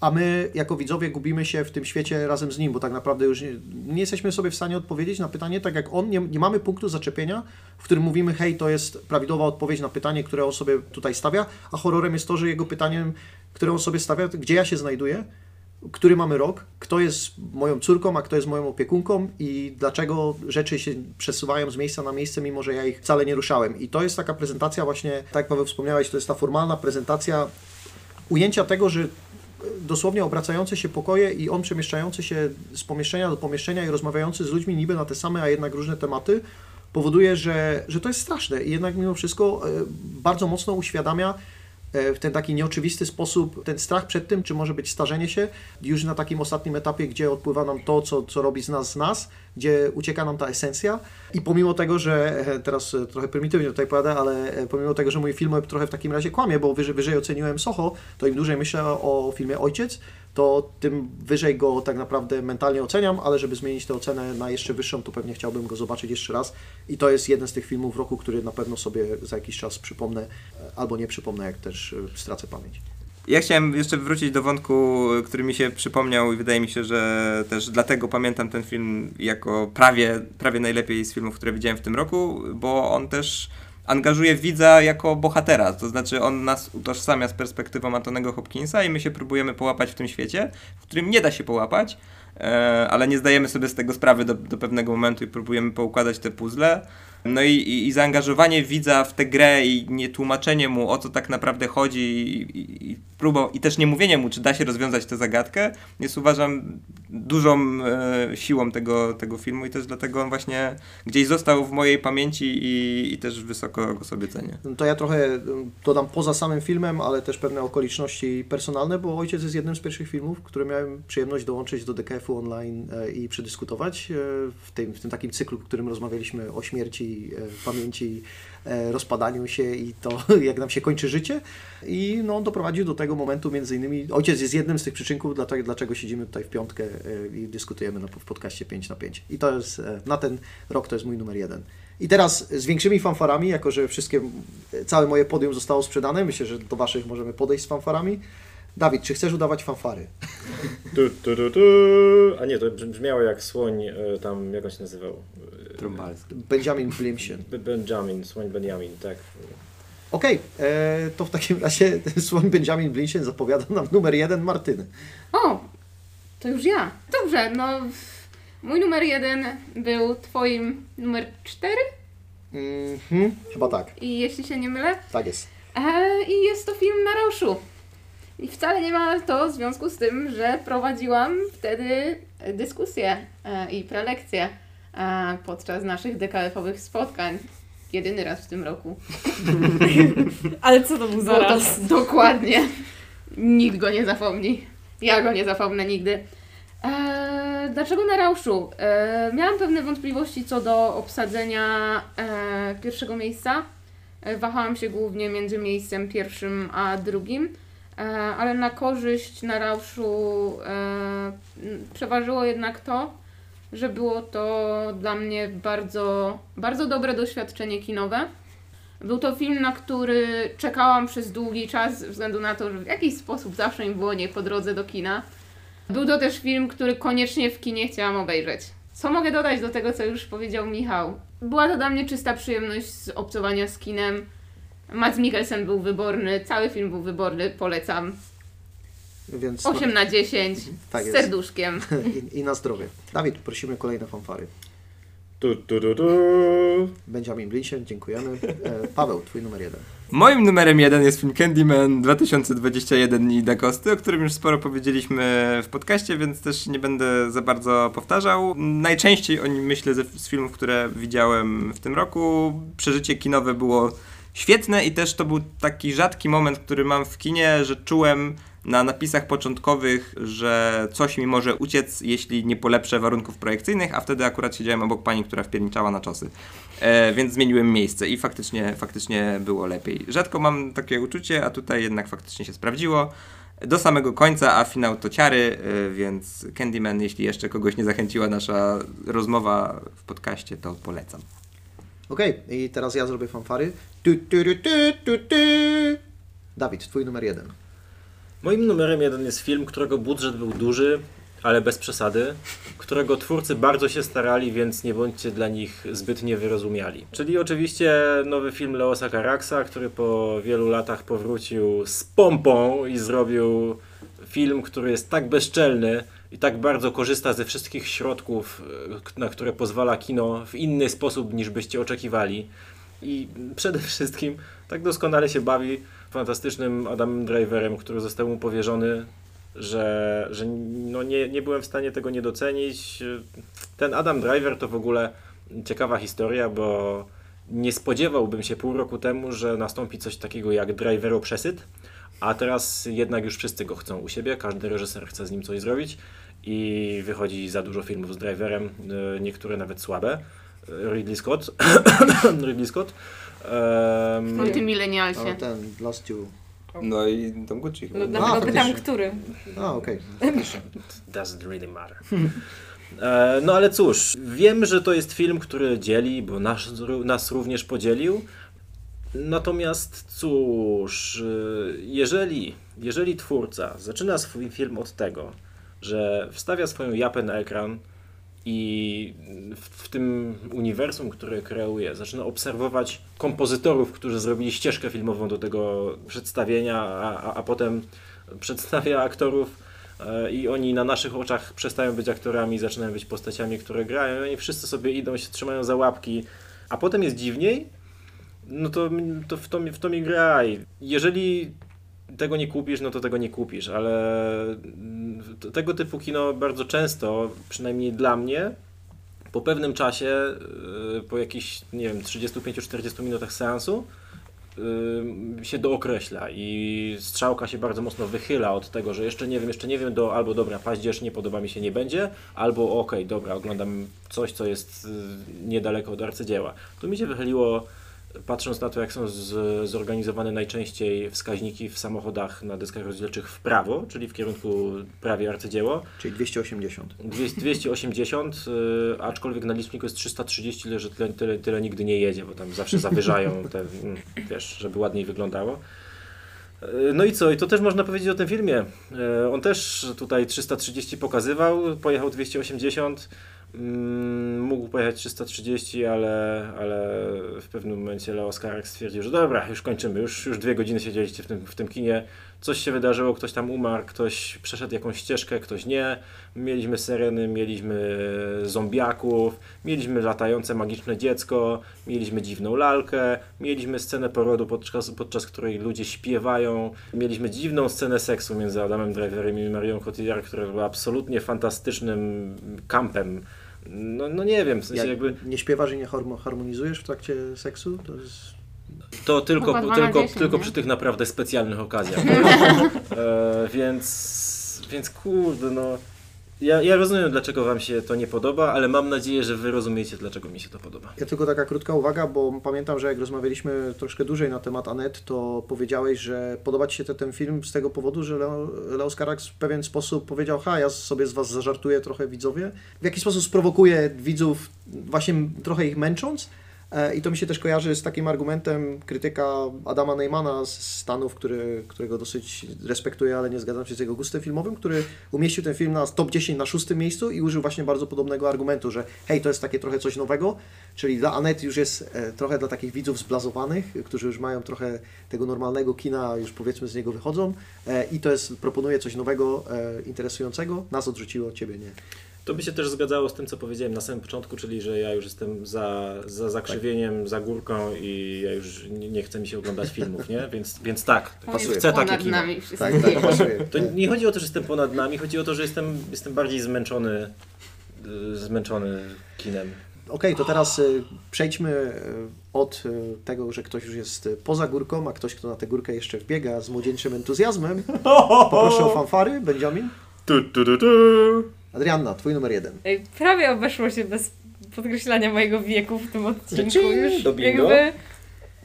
a my jako widzowie gubimy się w tym świecie razem z nim, bo tak naprawdę już nie, nie jesteśmy sobie w stanie odpowiedzieć na pytanie tak jak on, nie, nie mamy punktu zaczepienia, w którym mówimy, hej, to jest prawidłowa odpowiedź na pytanie, które on sobie tutaj stawia, a horrorem jest to, że jego pytaniem, które on sobie stawia, gdzie ja się znajduję, który mamy rok, kto jest moją córką, a kto jest moją opiekunką i dlaczego rzeczy się przesuwają z miejsca na miejsce, mimo że ja ich wcale nie ruszałem. I to jest taka prezentacja właśnie, tak jak Paweł wspomniałeś, to jest ta formalna prezentacja ujęcia tego, że dosłownie obracające się pokoje i on przemieszczający się z pomieszczenia do pomieszczenia i rozmawiający z ludźmi niby na te same, a jednak różne tematy, powoduje, że, że to jest straszne i jednak mimo wszystko e, bardzo mocno uświadamia w ten taki nieoczywisty sposób ten strach przed tym, czy może być starzenie się, już na takim ostatnim etapie, gdzie odpływa nam to, co, co robi z nas z nas, gdzie ucieka nam ta esencja. I pomimo tego, że e, teraz e, trochę prymitywnie tutaj pojadę, ale e, pomimo tego, że mój film trochę w takim razie kłamie, bo wyżej, wyżej oceniłem Soho, to im dłużej myślę o filmie Ojciec, to tym wyżej go tak naprawdę mentalnie oceniam, ale żeby zmienić tę ocenę na jeszcze wyższą, to pewnie chciałbym go zobaczyć jeszcze raz. I to jest jeden z tych filmów roku, który na pewno sobie za jakiś czas przypomnę, e, albo nie przypomnę, jak też e, stracę pamięć. Ja chciałem jeszcze wrócić do wątku, który mi się przypomniał i wydaje mi się, że też dlatego pamiętam ten film jako prawie, prawie najlepiej z filmów, które widziałem w tym roku, bo on też angażuje widza jako bohatera, to znaczy on nas utożsamia z perspektywą Antonego Hopkinsa i my się próbujemy połapać w tym świecie, w którym nie da się połapać, e, ale nie zdajemy sobie z tego sprawy do, do pewnego momentu i próbujemy poukładać te puzzle. No i, i, i zaangażowanie widza w tę grę i nie tłumaczenie mu o co tak naprawdę chodzi i, i, próbą, i też nie mówienie mu, czy da się rozwiązać tę zagadkę, jest uważam dużą e, siłą tego, tego filmu i też dlatego on właśnie gdzieś został w mojej pamięci i, i też wysoko go sobie cenię. No To ja trochę e, dodam poza samym filmem, ale też pewne okoliczności personalne, bo Ojciec jest jednym z pierwszych filmów, które miałem przyjemność dołączyć do DKF-u online e, i przedyskutować e, w tym, w tym takim cyklu, w którym rozmawialiśmy o śmierci, pamięci, rozpadaniu się i to, jak nam się kończy życie. I no, doprowadził do tego momentu, między innymi, Ojciec jest jednym z tych przyczynków, dlatego, dlaczego siedzimy tutaj w piątkę e, i dyskutujemy na, w podcaście 5 na 5. I to jest, e, na ten rok to jest mój numer jeden. I teraz z większymi fanfarami, jako że wszystkie, całe moje podium zostało sprzedane, myślę, że do Waszych możemy podejść z fanfarami. Dawid, czy chcesz udawać fanfary? Tu, tu, tu, tu. A nie, to brzmiało jak słoń, e, tam, jak on się nazywał? E, Trumbalski. Benjamin. B- Benjamin, słoń Benjamin, tak. Okej, e, to w takim razie słoń Benjamin Blimsien zapowiada nam numer jeden Martyny. O, to już ja. Dobrze, no mój numer jeden był twoim numer cztery Mhm, chyba tak, i jeśli się nie mylę. tak jest. E, I jest to film na Rauszu. I wcale nie ma to związku z tym, że prowadziłam wtedy dyskusję e, i prelekcję e, podczas naszych DKF-owych spotkań. Jedyny raz w tym roku. Ale co to był za raz? dokładnie. Nikt go nie zapomni. Ja go nie zapomnę nigdy. Eee, dlaczego na Rauszu? Eee, miałam pewne wątpliwości co do obsadzenia e, pierwszego miejsca. E, wahałam się głównie między miejscem pierwszym a drugim, ale na korzyść na Rauszu e, przeważyło jednak to, że było to dla mnie bardzo, bardzo dobre doświadczenie kinowe. Był to film, na który czekałam przez długi czas, ze względu na to, że w jakiś sposób zawsze mi było nie po drodze do kina. Był to też film, który koniecznie w kinie chciałam obejrzeć. Co mogę dodać do tego, co już powiedział Michał? Była to dla mnie czysta przyjemność z obcowania z kinem. Mads Mikkelsen był wyborny, cały film był wyborny, polecam. Więc 8 na 10, Tak z jest. serduszkiem. I, I na zdrowie. Dawid, prosimy kolejne fanfary. Tu, tu, tu, tu. Benjamin Blimsien, dziękujemy. E, Paweł, twój numer jeden. Moim numerem jeden jest film Candyman 2021 i Da Costy, o którym już sporo powiedzieliśmy w podcaście, więc też nie będę za bardzo powtarzał. Najczęściej o nim myślę z filmów, które widziałem w tym roku. Przeżycie kinowe było świetne i też to był taki rzadki moment, który mam w kinie, że czułem na napisach początkowych, że coś mi może uciec, jeśli nie polepszę warunków projekcyjnych, a wtedy akurat siedziałem obok pani, która wpierniczała na czosy. E, więc zmieniłem miejsce i faktycznie, faktycznie było lepiej. Rzadko mam takie uczucie, a tutaj jednak faktycznie się sprawdziło. Do samego końca, a finał to ciary, e, więc Candyman, jeśli jeszcze kogoś nie zachęciła nasza rozmowa w podcaście, to polecam. Okej, i teraz ja zrobię fanfary. Tu, tu, tu, tu, tu. Dawid, twój numer jeden. Moim numerem jeden jest film, którego budżet był duży, ale bez przesady, którego twórcy bardzo się starali, więc nie bądźcie dla nich zbyt niewyrozumiali. Czyli oczywiście nowy film Leosa Caraxa, który po wielu latach powrócił z pompą i zrobił film, który jest tak bezczelny i tak bardzo korzysta ze wszystkich środków, e, na które pozwala kino w inny sposób niż byście oczekiwali. I przede wszystkim tak doskonale się bawi fantastycznym Adamem Driverem, który został mu powierzony, że, że no nie, nie byłem w stanie tego nie docenić. Ten Adam Driver to w ogóle ciekawa historia, bo nie spodziewałbym się pół roku temu, że nastąpi coś takiego jak Drivero przesyt, a teraz jednak już wszyscy go chcą u siebie, każdy reżyser chce z nim coś zrobić i wychodzi za dużo filmów z Driverem, y, niektóre nawet słabe. Ridley Scott. Ridley Scott. W tym milenialsie. Ale ten Lost You. No i Tom Gucci. No, dlatego pytam, faktycznie. który. A, okej. Doesn't really matter. E, No ale cóż, wiem, że to jest film, który dzieli, bo nas, nas również podzielił. Natomiast cóż, e, jeżeli, jeżeli twórca zaczyna swój film od tego, że wstawia swoją japę na ekran i w, w tym uniwersum, które kreuje, zaczyna obserwować kompozytorów, którzy zrobili ścieżkę filmową do tego przedstawienia, a, a, a potem przedstawia aktorów e, i oni na naszych oczach przestają być aktorami, zaczynają być postaciami, które grają i oni wszyscy sobie idą, się trzymają za łapki, a potem jest dziwniej, no to, to, w, to, w to mi graj. Jeżeli tego nie kupisz, no to tego nie kupisz, ale tego typu kino bardzo często, przynajmniej dla mnie, po pewnym czasie, yy, po jakichś, nie wiem, 35-40 minutach seansu, yy, się dookreśla i strzałka się bardzo mocno wychyla od tego, że jeszcze nie wiem, jeszcze nie wiem, do albo dobra, paździerz nie podoba mi się, nie będzie, albo okej, dobra, oglądam coś, co jest yy, niedaleko od arcydzieła. Tu mi się wychyliło patrząc na to, jak są z, zorganizowane najczęściej wskaźniki w samochodach na deskach rozdzielczych w prawo, czyli w kierunku prawie arcydzieło, Czyli 280. 200 280, y, aczkolwiek na liczniku jest 330, tyle, że tyle, tyle, tyle nigdy nie jedzie, bo tam zawsze zawyżają te, mm, wiesz, żeby ładniej wyglądało. Y, No i co? I to też można powiedzieć o tym filmie. Y, On też tutaj 330 pokazywał, pojechał 280, mm, mógł pojechać 330, ale, ale w pewnym momencie Leo Skarek stwierdził, że dobra, już kończymy, już, już dwie godziny siedzieliście w tym, w tym kinie, coś się wydarzyło, ktoś tam umarł, ktoś przeszedł jakąś ścieżkę, ktoś nie. Mieliśmy syreny, mieliśmy zombiaków, mieliśmy latające magiczne dziecko, mieliśmy dziwną lalkę, mieliśmy scenę porodu, podczas, podczas której ludzie śpiewają, mieliśmy dziwną scenę seksu między Adamem Driverem i Marią Cotillard, która była absolutnie fantastycznym kampem. No, no nie wiem, w sensie Jak jakby nie śpiewasz i nie harmo- harmonizujesz w trakcie seksu? To jest... To tylko, tylko, 10, tylko nie? przy tych naprawdę specjalnych okazjach. e, więc, więc kurde, no. Ja, ja rozumiem, dlaczego Wam się to nie podoba, ale mam nadzieję, że Wy rozumiecie, dlaczego mi się to podoba. Ja tylko taka krótka uwaga, bo pamiętam, że jak rozmawialiśmy troszkę dłużej na temat Anet, to powiedziałeś, że podoba Ci się te, ten film z tego powodu, że Leo, Leo w pewien sposób powiedział, ha, ja sobie z Was zażartuję trochę widzowie. W jaki sposób sprowokuje widzów, właśnie trochę ich męcząc. E, I to mi się też kojarzy z takim argumentem krytyka Adama Neymana z Stanów, który, którego dosyć respektuję, ale nie zgadzam się z jego gustem filmowym, który umieścił ten film na top 10 na szóstym miejscu i użył właśnie bardzo podobnego argumentu, że hej, to jest takie trochę coś nowego, czyli dla Anet już jest e, trochę dla takich widzów zblazowanych, którzy już mają trochę tego normalnego kina, już powiedzmy z niego wychodzą e, i to jest, proponuje coś nowego, interesującego, nas odrzuciło, ciebie nie. To by się też zgadzało z tym, co powiedziałem na samym początku, czyli że ja już jestem za, za zakrzywieniem, za górką i ja już nie, nie chcę mi się oglądać filmów, nie? Więc, więc tak, jest chcę takie ponad kino. nami Tak, tak, to pasuje. To nie chodzi o to, że jestem ponad nami, chodzi o to, że jestem, jestem bardziej zmęczony, y, zmęczony kinem. Okej, to teraz y, przejdźmy y, od tego, że ktoś już jest poza górką, a ktoś, kto na tę górkę jeszcze wbiega z młodzieńczym entuzjazmem. Poproszę o fanfary, Benjamin. Tu, tu, tu, tu. Adrianna, twój numer jeden. Ej, prawie obeszło się bez podkreślania mojego wieku w tym odcinku. Już do bingo. jakby...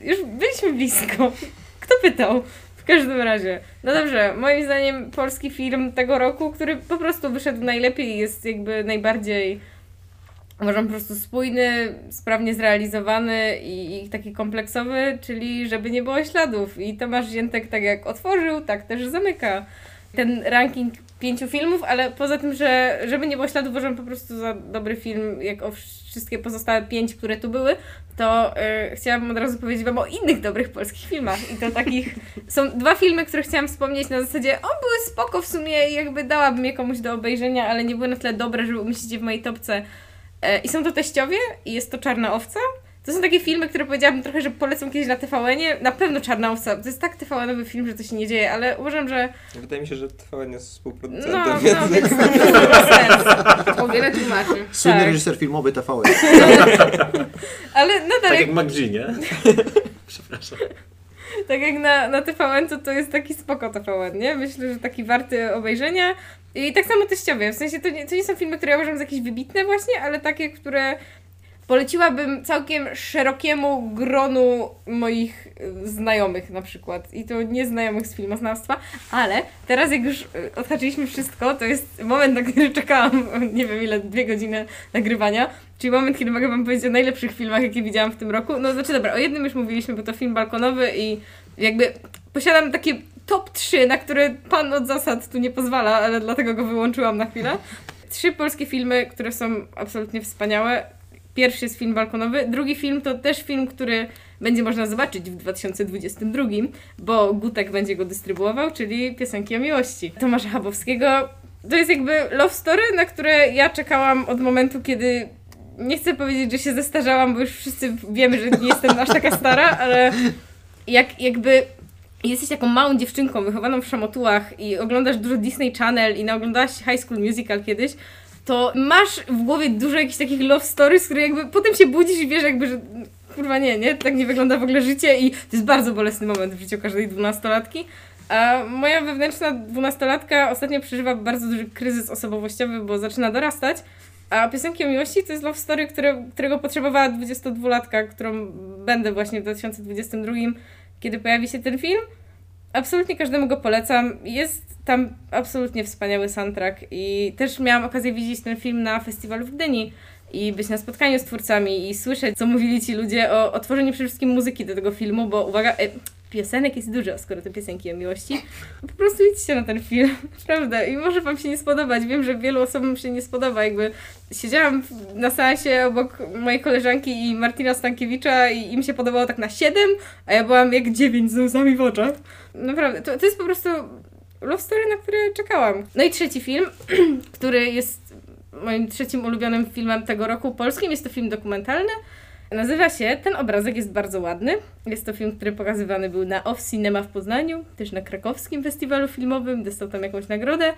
Już byliśmy blisko. Kto pytał? W każdym razie. No dobrze, moim zdaniem polski film tego roku, który po prostu wyszedł najlepiej i jest jakby najbardziej uważam po prostu spójny, sprawnie zrealizowany i, i taki kompleksowy, czyli żeby nie było śladów. I Tomasz Ziętek tak jak otworzył, tak też zamyka ten ranking pięciu filmów, ale poza tym, że żeby nie było śladów, uważam po prostu za dobry film, jak o wszystkie pozostałe pięć, które tu były, to y, chciałabym od razu powiedzieć Wam o innych dobrych polskich filmach. I to takich, są dwa filmy, które chciałam wspomnieć na zasadzie, o były spoko w sumie jakby dałabym je komuś do obejrzenia, ale nie były na tyle dobre, żeby umieścić je w mojej topce. E, I są to teściowie i jest to Czarna Owca. To są takie filmy, które powiedziałabym trochę, że polecą kiedyś na TVN-ie. Na pewno Czarna Owca. To jest tak TVN-owy film, że to się nie dzieje, ale uważam, że Wydaje mi się, że TVN jest współproducentem. no, no, więc- więc to sens. O wiele tłumaczy. Słynny Tak. reżyser filmowy TVN. Ale nadal Tak jak, jak McG, nie? Przepraszam. tak jak na, na TVN, to to jest taki spoko TVN, nie? Myślę, że taki warty obejrzenia. I tak samo teściowie. W sensie to nie, to nie są filmy, które ja uważam za jakieś wybitne właśnie, ale takie, które poleciłabym całkiem szerokiemu gronu moich y, znajomych na przykład. I to nie znajomych z filmoznawstwa, ale teraz jak już y, odhaczyliśmy wszystko, to jest moment, na który czekałam, nie wiem ile, dwie godziny nagrywania. Czyli moment, kiedy mogę wam powiedzieć o najlepszych filmach, jakie widziałam w tym roku. No znaczy dobra, o jednym już mówiliśmy, bo to film balkonowy i jakby posiadam takie top 3, na które pan od zasad tu nie pozwala, ale dlatego go wyłączyłam na chwilę. Trzy polskie filmy, które są absolutnie wspaniałe. Pierwszy jest film balkonowy, drugi film to też film, który będzie można zobaczyć w 2022, bo Gutek będzie go dystrybuował, czyli Piosenki o miłości. Tomasza Chabowskiego. To jest jakby love story, na które ja czekałam od momentu, kiedy nie chcę powiedzieć, że się zestarzałam, bo już wszyscy wiemy, że nie jestem aż taka stara, ale jak jakby jesteś taką małą dziewczynką wychowaną w szamotułach i oglądasz dużo Disney Channel i naoglądałaś High School Musical kiedyś, to masz w głowie dużo jakichś takich love stories, które jakby potem się budzisz i wiesz jakby, że kurwa nie, nie, tak nie wygląda w ogóle życie i to jest bardzo bolesny moment w życiu każdej dwunastolatki. A moja wewnętrzna dwunastolatka ostatnio przeżywa bardzo duży kryzys osobowościowy, bo zaczyna dorastać, a piosenki o miłości to jest love story, które, którego potrzebowała 22-latka, którą będę właśnie w 2022, kiedy pojawi się ten film. Absolutnie każdemu go polecam. Jest tam absolutnie wspaniały soundtrack i też miałam okazję widzieć ten film na festiwalu w Gdyni i być na spotkaniu z twórcami i słyszeć, co mówili ci ludzie o, o tworzeniu przede wszystkim muzyki do tego filmu, bo uwaga, e, piosenek jest dużo, skoro te piosenki o miłości. Po prostu idźcie na ten film, naprawdę. I może wam się nie spodobać. Wiem, że wielu osobom się nie spodoba. Jakby siedziałam na seansie obok mojej koleżanki i Martina Stankiewicza i im się podobało tak na 7, a ja byłam jak 9 z łzami w oczach. Naprawdę, to, to jest po prostu love story, na które czekałam. No i trzeci film, który jest moim trzecim ulubionym filmem tego roku polskim. Jest to film dokumentalny. Nazywa się Ten obrazek jest bardzo ładny. Jest to film, który pokazywany był na Off Cinema w Poznaniu, też na krakowskim festiwalu filmowym, dostał tam jakąś nagrodę.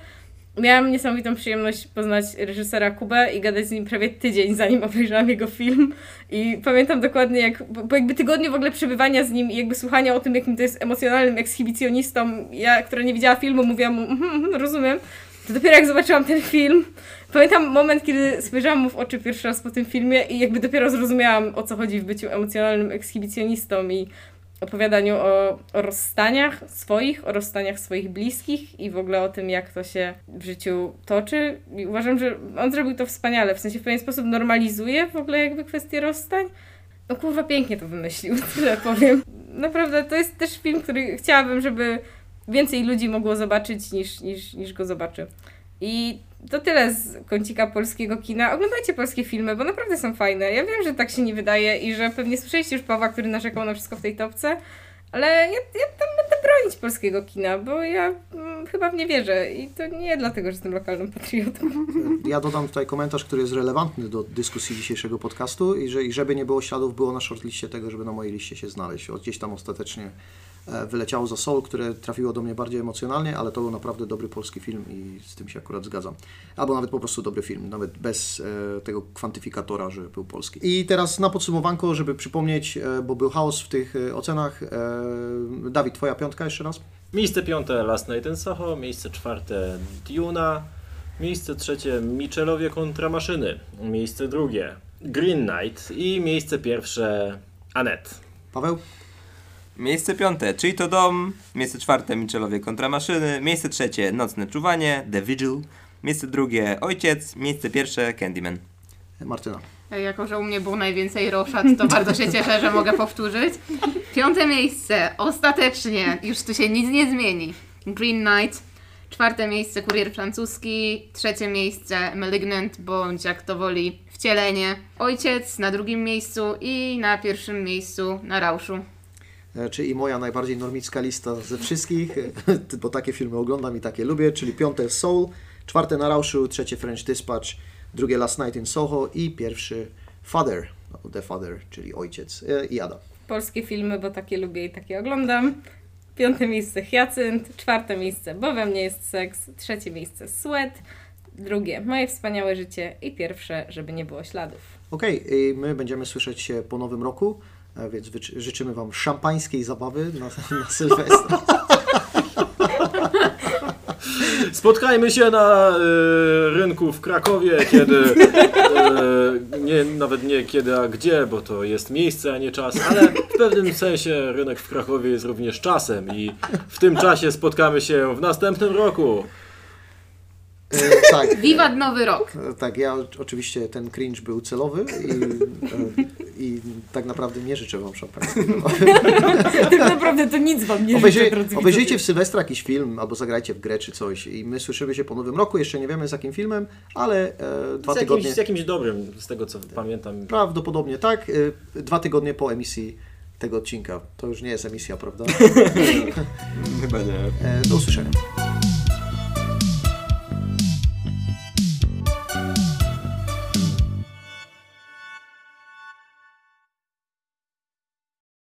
Miałam niesamowitą przyjemność poznać reżysera Kubę i gadać z nim prawie tydzień, zanim obejrzałam jego film. I pamiętam dokładnie, jak po jakby tygodniu w ogóle przebywania z nim i jakby słuchania o tym, jakim to jest emocjonalnym ekshibicjonistą, ja, która nie widziała filmu, mówiłam mu, mhm, rozumiem. To dopiero jak zobaczyłam ten film, pamiętam moment, kiedy spojrzałam mu w oczy pierwszy raz po tym filmie i jakby dopiero zrozumiałam, o co chodzi w byciu emocjonalnym ekshibicjonistą i opowiadaniu o, o rozstaniach swoich, o rozstaniach swoich bliskich i w ogóle o tym, jak to się w życiu toczy. I uważam, że on zrobił to wspaniale, w sensie w pewien sposób normalizuje w ogóle jakby kwestię rozstań. No kurwa, pięknie to wymyślił, tyle powiem. Naprawdę, to jest też film, który chciałabym, żeby więcej ludzi mogło zobaczyć niż, niż, niż go zobaczy. I to tyle z kącika polskiego kina. Oglądajcie polskie filmy, bo naprawdę są fajne. Ja wiem, że tak się nie wydaje i że pewnie słyszeliście już Pawła, który narzekał na wszystko w tej topce, ale ja, ja tam będę bronić polskiego kina, bo ja mm, chyba w nie wierzę i to nie dlatego, że jestem lokalnym patriotą. Ja dodam tutaj komentarz, który jest relevantny do dyskusji dzisiejszego podcastu i, że, i żeby nie było śladów, było na shortliście tego, żeby na mojej liście się znaleźć. Od gdzieś tam ostatecznie wyleciało za Soul, które trafiło do mnie bardziej emocjonalnie, ale to był naprawdę dobry polski film i z tym się akurat zgadzam. Albo nawet po prostu dobry film, nawet bez e, tego kwantyfikatora, że był polski. I teraz na podsumowanko, żeby przypomnieć, e, bo był chaos w tych e, ocenach. E, Dawid, twoja piątka jeszcze raz? Miejsce piąte Last Night in Soho, miejsce czwarte Duna, miejsce trzecie Michelowie kontra maszyny, miejsce drugie Green Knight i miejsce pierwsze Annette. Paweł? Miejsce piąte, czyli to dom. Miejsce czwarte, Michelowie kontra maszyny. Miejsce trzecie, Nocne czuwanie, The Vigil. Miejsce drugie, Ojciec. Miejsce pierwsze, Candyman. Martyna. Jako, że u mnie było najwięcej roszad, to bardzo się cieszę, że mogę powtórzyć. Piąte miejsce, ostatecznie, już tu się nic nie zmieni. Green Knight. Czwarte miejsce, Kurier Francuski. Trzecie miejsce, Malignant, bądź jak to woli, Wcielenie. Ojciec na drugim miejscu i na pierwszym miejscu na Rauszu. E, czyli moja najbardziej normicka lista ze wszystkich, bo takie filmy oglądam i takie lubię, czyli piąte Soul, czwarte Na Rauszu, trzecie French Dispatch, drugie Last Night in Soho i pierwszy Father. The Father, czyli ojciec e, i Ada. Polskie filmy, bo takie lubię i takie oglądam. Piąte miejsce Hyacynt, czwarte miejsce Bo we mnie jest seks, trzecie miejsce Sweat, drugie Moje wspaniałe życie i pierwsze, żeby nie było śladów. Okej, i my będziemy słyszeć się po nowym roku, e, więc życzymy Wam szampańskiej zabawy na, na Sylwestra. Spotkajmy się na e, rynku w Krakowie, kiedy e, nie, nawet nie kiedy, a gdzie, bo to jest miejsce, a nie czas, ale w pewnym sensie rynek w Krakowie jest również czasem i w tym czasie spotkamy się w następnym roku. E, tak. Wiwat Nowy Rok. E, Tak, ja oczywiście ten cringe był celowy i, e, i tak naprawdę nie życzę Wam szampańskiego. tak naprawdę to nic wam nie Obejrzyj, życzę, obejrzyjcie w Sylwestra jakiś film albo zagrajcie w grę czy coś i my słyszymy się po nowym roku, jeszcze nie wiemy z jakim filmem, ale e, dwa Z tygodnie, jakimś, z jakimś dobrym, z tego co pamiętam. prawdopodobnie tak, e, dwa tygodnie po emisji tego odcinka. To już nie jest emisja, prawda? Chyba nie. E, do usłyszenia.